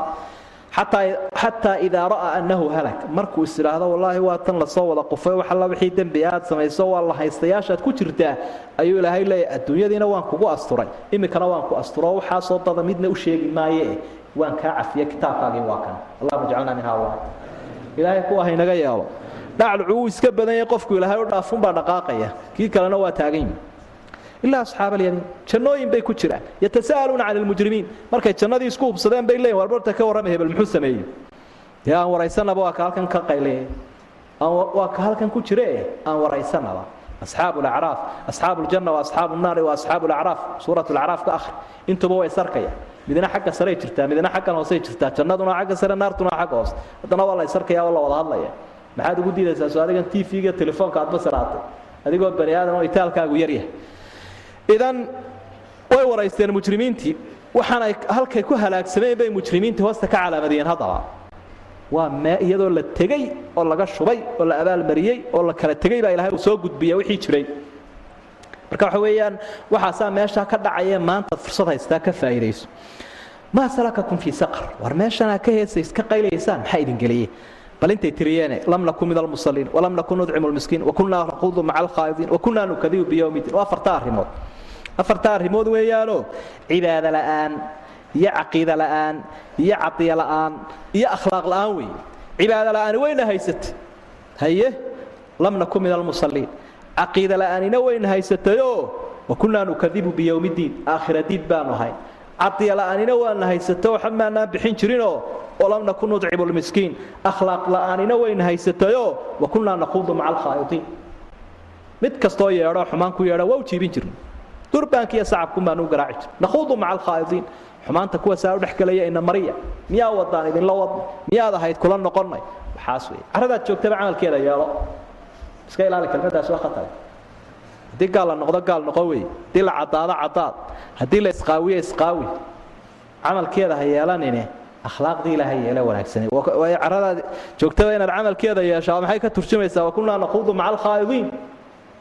[SPEAKER 2] xataa idaa ra'aa annahu halak. Markuu is idhaahdo wallaahi waa tan la soo wada qufay. Wax alla wixii dembi aad samayso waa la haystayaashaad ku jirtaa ayuu ilaahay leeyahy adduunyadiina waan kugu asturay. Iminkana waan ku asturo. Waxaasoo dada midna u sheegi maaye. Waan kaa cafiya. Kitaabkaagii waa kan. Allahuma jcalna min haula ilaahay kuwa haynaga yeelo. Dhacdhucu wuu iska badan yahay qofku ilaahay u dhaafunbaa dhaqaaqaya. Kii kalena waa taagan yihi ilaa asxaab alyamiin jannooyin bay ku jiraan yatasa'aluuna can almujrimiin markay jannadii isku hubsadeen bay leeyihiin warbarta ka warrama hebel muxuu sameeyey dee aan waraysanaba waa ka halkan ka qayliyay waa ka halkan ku jire aan waraysanaba asxaabu alacraaf asxaabu aljanna wa asxaabu nnaari wa asxaabu alacraaf suurat alacraaf ka akhri intuba way sarkaya midna xagga sarey jirtaa midna xaggan hoosey jirtaa jannaduna xagga sare naartuna xagga hoose haddana waa la ysarkaya oo la wada hadlaya maxaad ugu diidaysaa soo adigan t v-ga telefoonka aad basiraatay adigoo bani aadam oo itaalkaagu yaryahay idan way waraysteen mujrimiintii waxaanay halkay ku halaagsameen bay mujrimiintii hoosta ka calaamadiyeen haddaba. Waa mee iyadoo la tegey oo laga shubay oo la abaalmariyey oo la kala tegey baa ilahay uu soo gudbiya wixii jiray. Marka waxa weeyaan waxaasaa meeshaa ka dhacaya maanta fursad haystaa ka faa'iidayso. Maa salakakum fii saqar. War meeshanaa ka heesays ka qaylaysaan maxaa idin geliyey bal intay tiriyeene lam nakun min almusaliin walam nakun nudcimu lmiskiin wakunaa naquudu maca alkhaa'idiin wakunaa nukadibu biyowmi din. Waa afarta arrimood afarta arrimood weeyaanoo cibaado la'aan iyo caqiida la'aan iyo cadiya la'aan iyo akhlaaq la'aan weeye. Cibaado la'aani wayna haysatay. Haye lam nakun min almusaliin caqiida la'aanina wayna haysatayoo wakunaa nukadibu biyowmi diin aakhira diid baanu ahay cadiya la'aanina waana haysato waxa maanaan bixin jirinoo walam nakun nudcimu lmiskiin. Akhlaaq la'aanina wayna haysatayoo wakunaa naquudu maca alkhaa'idiin mid kastoo yeedho xumaan ku yeedha waa u jiibin jirna durbaanka iyo sacabkun baan u garaaci jir naquudu maca alkhaa'idiin xumaanta kuwaasaa u dhex gelaya ina mariya. Miyaa wadaan idinla wadna miyaad ahayd kula noqonnay? Waxaas wey carradaad joogtaba camalkeeda yeelo. Iska ilaali kelmadaas waa khatar haddii gaal la noqdo gaal noqo wey haddii la caddaado caddaad. Haddii la isqaawiyo isqaawi. Camalkeeda ha yeelanine. Akhlaaqdii ilaahay yeele wanaagsane. Waayo carradaad joogtaba inaad camalkeeda yeeshaa maxay ka turjumaysaa? Wakunaa naquudu maca alkhaa'idiin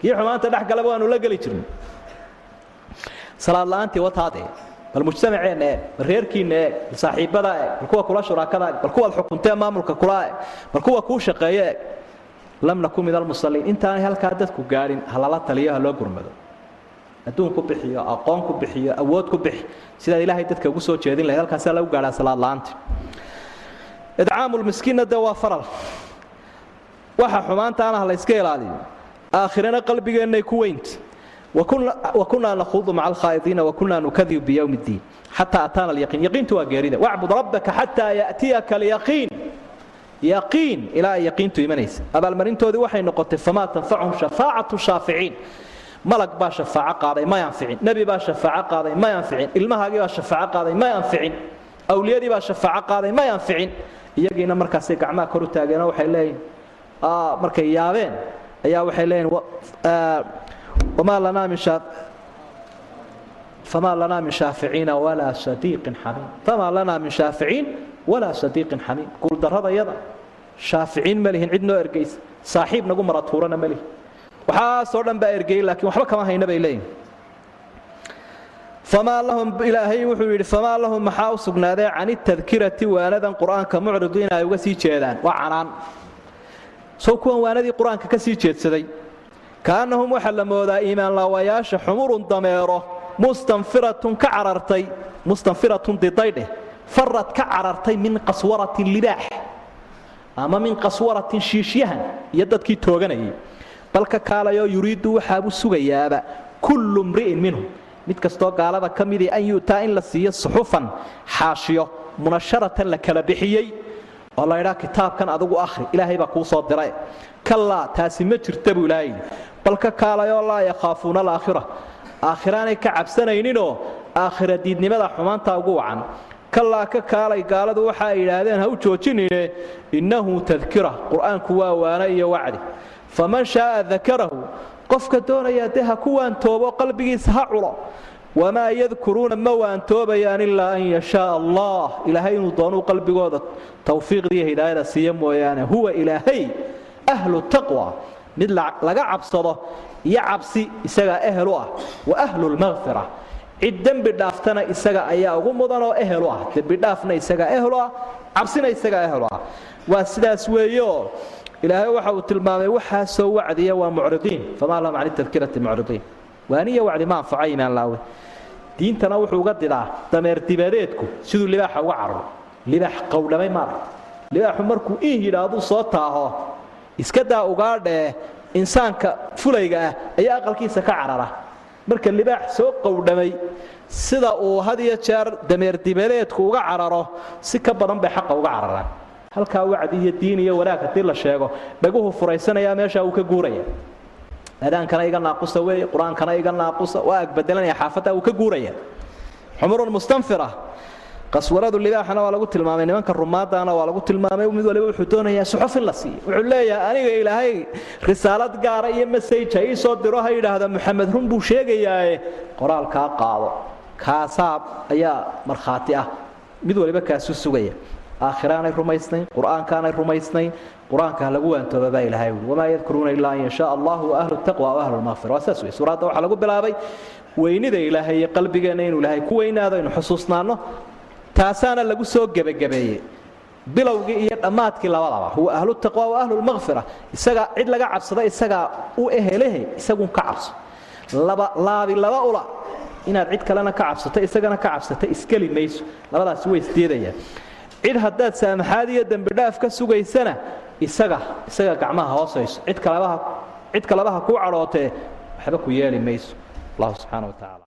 [SPEAKER 2] kii xumaanta dhex galaba waanu la geli jirnay salaad la'aantii wataadee bal mujtamaceenna eeg bal reerkiinna eeg bal saaxiibbada eeg bal kuwa kula shuraakada eeg bal kuwaad xukuntee maamulka kula eeg bal kuwa kuu shaqeeye eeg lam nakun min almusaliin intaanay halkaa dadku gaadhin ha lala taliyo ha loo gurmado. Adduun ku bixiyo aqoon ku bixiyo awood ku bixi sidaad ilaahay dadka ugu soo jeedin lahayd halkaasaa lagu gaadhaa salaad la'aantii. Idcaamulmiskiinna dee waa faral. Waxa xumaantaana ha la yska ilaaliyo. Aakhirana qalbigeennay ku weynta wakunaa naquudu maca alkhaa'idiina wakunaa nukadibu biyowmi ddiin xataa ataana alyaqiin yaqiintu waa geerida. Wacbud rabbaka xataa ya'tiyaka alyaqiin yaqiin ilaa ay yaqiintu imanaysa. Abaalmarintoodii waxay noqotay famaa tanfachum shafaacatu shaaficiin malag baa shafaaco qaaday may anficin nebi baa shafaaco qaaday may anficin ilmahaagii baa shafaaco qaaday may anficin awliyadii baa shafaaco qaaday may anficin iyagiina markaasay gacmaha kor u taageenoo waxay leeyihiin markay yaabeen. Ayaa waxay leeyihiin famaa lanaa min shaaficiina walaa sadiiqin xamiim famaa lanaa min shaaficiin walaa sadiiqin xamiim guuldarradayada shaaficiin ma lihin cid noo ergaysa saaxiib nagu maratuurana ma lihin waxaasoo dhan baa ergeyey laakiin waxba kama hayna bay leeyihiin famaa lahum ilaahay wuxuu yidhi famaa lahum maxaa u sugnaadee can itadkirati waanadan qur'aanka mucridiina ay uga sii jeedaan waa canaan sow kuwan waanadii qur'aanka ka sii jeedsaday kaannahum waxaa la moodaa iimaanlaawayaasha xumurun dameero mustanfiratun ka carartay mustanfiratun didaydheh farad ka carartay min qaswaratin libaax ama min qaswaratin shiishyahan iyo dadkii tooganayay. Balka kaalayoo yuriiddu waxaabuu sugayaaba kullu mri'in minhum. Mid kastoo gaalada ka midii an yu'taa in la siiyo suxufan xaashiyo munasharatan la kala bixiyey oo laydhaa kitaabkan adugu ahri ilaahay baa kuu soo diray. Kallaa taasi ma jirta buu ilaahay balka kaalayoo laa yakhaafuuna alaakhira aakhiraanay ka cabsanayninoo aakhira diidnimada xumaantaa ugu wacan. Kallaa ka kaalay gaaladu waxa ay yidhaahdeen ha u joojinine innahu tadkira qur'aanku waa waana iyo wacdi. Faman shaaa dakarahu qofka doonaya dee ha ku waantoobo qalbigiisa ha culo. Wamaa yadkuruuna ma waantoobayaan ilaa an yashaaa allah ilaahay inuu doonuu qalbigooda tawfiiqdiiyo hidaayada siiya mooyaane. Huwa ilaahay ahlu taqwa mid laga cabsado iyo cabsi isagaa ehel ah. Wa ahlu lmaqfira cid dembi dhaaftana isaga ayaa ugu mudanoo ehel u ah. Dembidhaafna isagaa ehel ah cabsina isagaa ehel ah. Waa sidaas weeyeoo ilaahay waxa uu tilmaamay waxaasoo wacdiya waa mucridiin. Famaa lahum cani tadkirati mucridiin. Waaniya wacdi ma anfaco imaan laawe. Diintana wuxuu uga didaa dameer dibadeedku siduu libaaxa uga cararo. Libaax qowdhamay maarag libaaxu markuu in yidhaaduu soo taaho iska daa ugaadhee insaanka fulayga ah ayaa aqalkiisa ka carara. Marka libaax soo qowdhamay sida uu had iyo jeer dameer dibadeedku uga cararo si ka badan bay xaqa uga cararaan. Halkaa wacdi iyo diin iyo wanaag haddii la sheego dhaguhu furaysanayaa meesha uu ka guuraya. Adaankana iga naaqusa weeye qur'aankana iga naaqusa waa agbedelanaya xaafadda uu ka guuraya. Xumurun mustanfira qaswaradu libaaxana waa lagu tilmaamay nimanka rumaadana waa lagu tilmaamay. Mid waliba wuxuu doonayaa suxuf in la siiyo wuxuu leeyahay aniga ilaahay risaalad gaara iyo masaj ha ii soo diro ha yidhaahda maxamed run buu sheegayaae qoraalkaa qaado. Kaasaa ayaa markhaati ah. Mid waliba kaasuu sugaya. Aakhiraanay rumaysnayn qur'aankaanay rumaysnayn qur'aanka lagu waantooba baa ilahay ui wamaa yadkuruuna ilaa an yashaa allahu ahlu taqwa wa ahlu lmaqfira waa saas wey suuradda waxaa lagu bilaabay weynida ilaahay iyo qalbigeenna inuu ilaahay ku weynaado aynu xusuusnaanno taasaana lagu soo gebagabeeyey bilowgii iyo dhammaadkii labadaba huwa ahlu taqwa wa ahlu lmaqfira isagaa cid laga cabsada isagaa u ehelehe isagun ka cabso. Laabi laba ula inaad cid kalena ka cabsato isagana ka cabsata iskeli mayso. Labadaasi way isdiidayaan cid haddaad saamaxaad iyo dembidhaaf ka sugaysana isaga isaga gacmaha hoosayso. Cid cid kalebaha kuu cadhootee waxba ku yeeli mayso. Allahu subxaana wa tacaala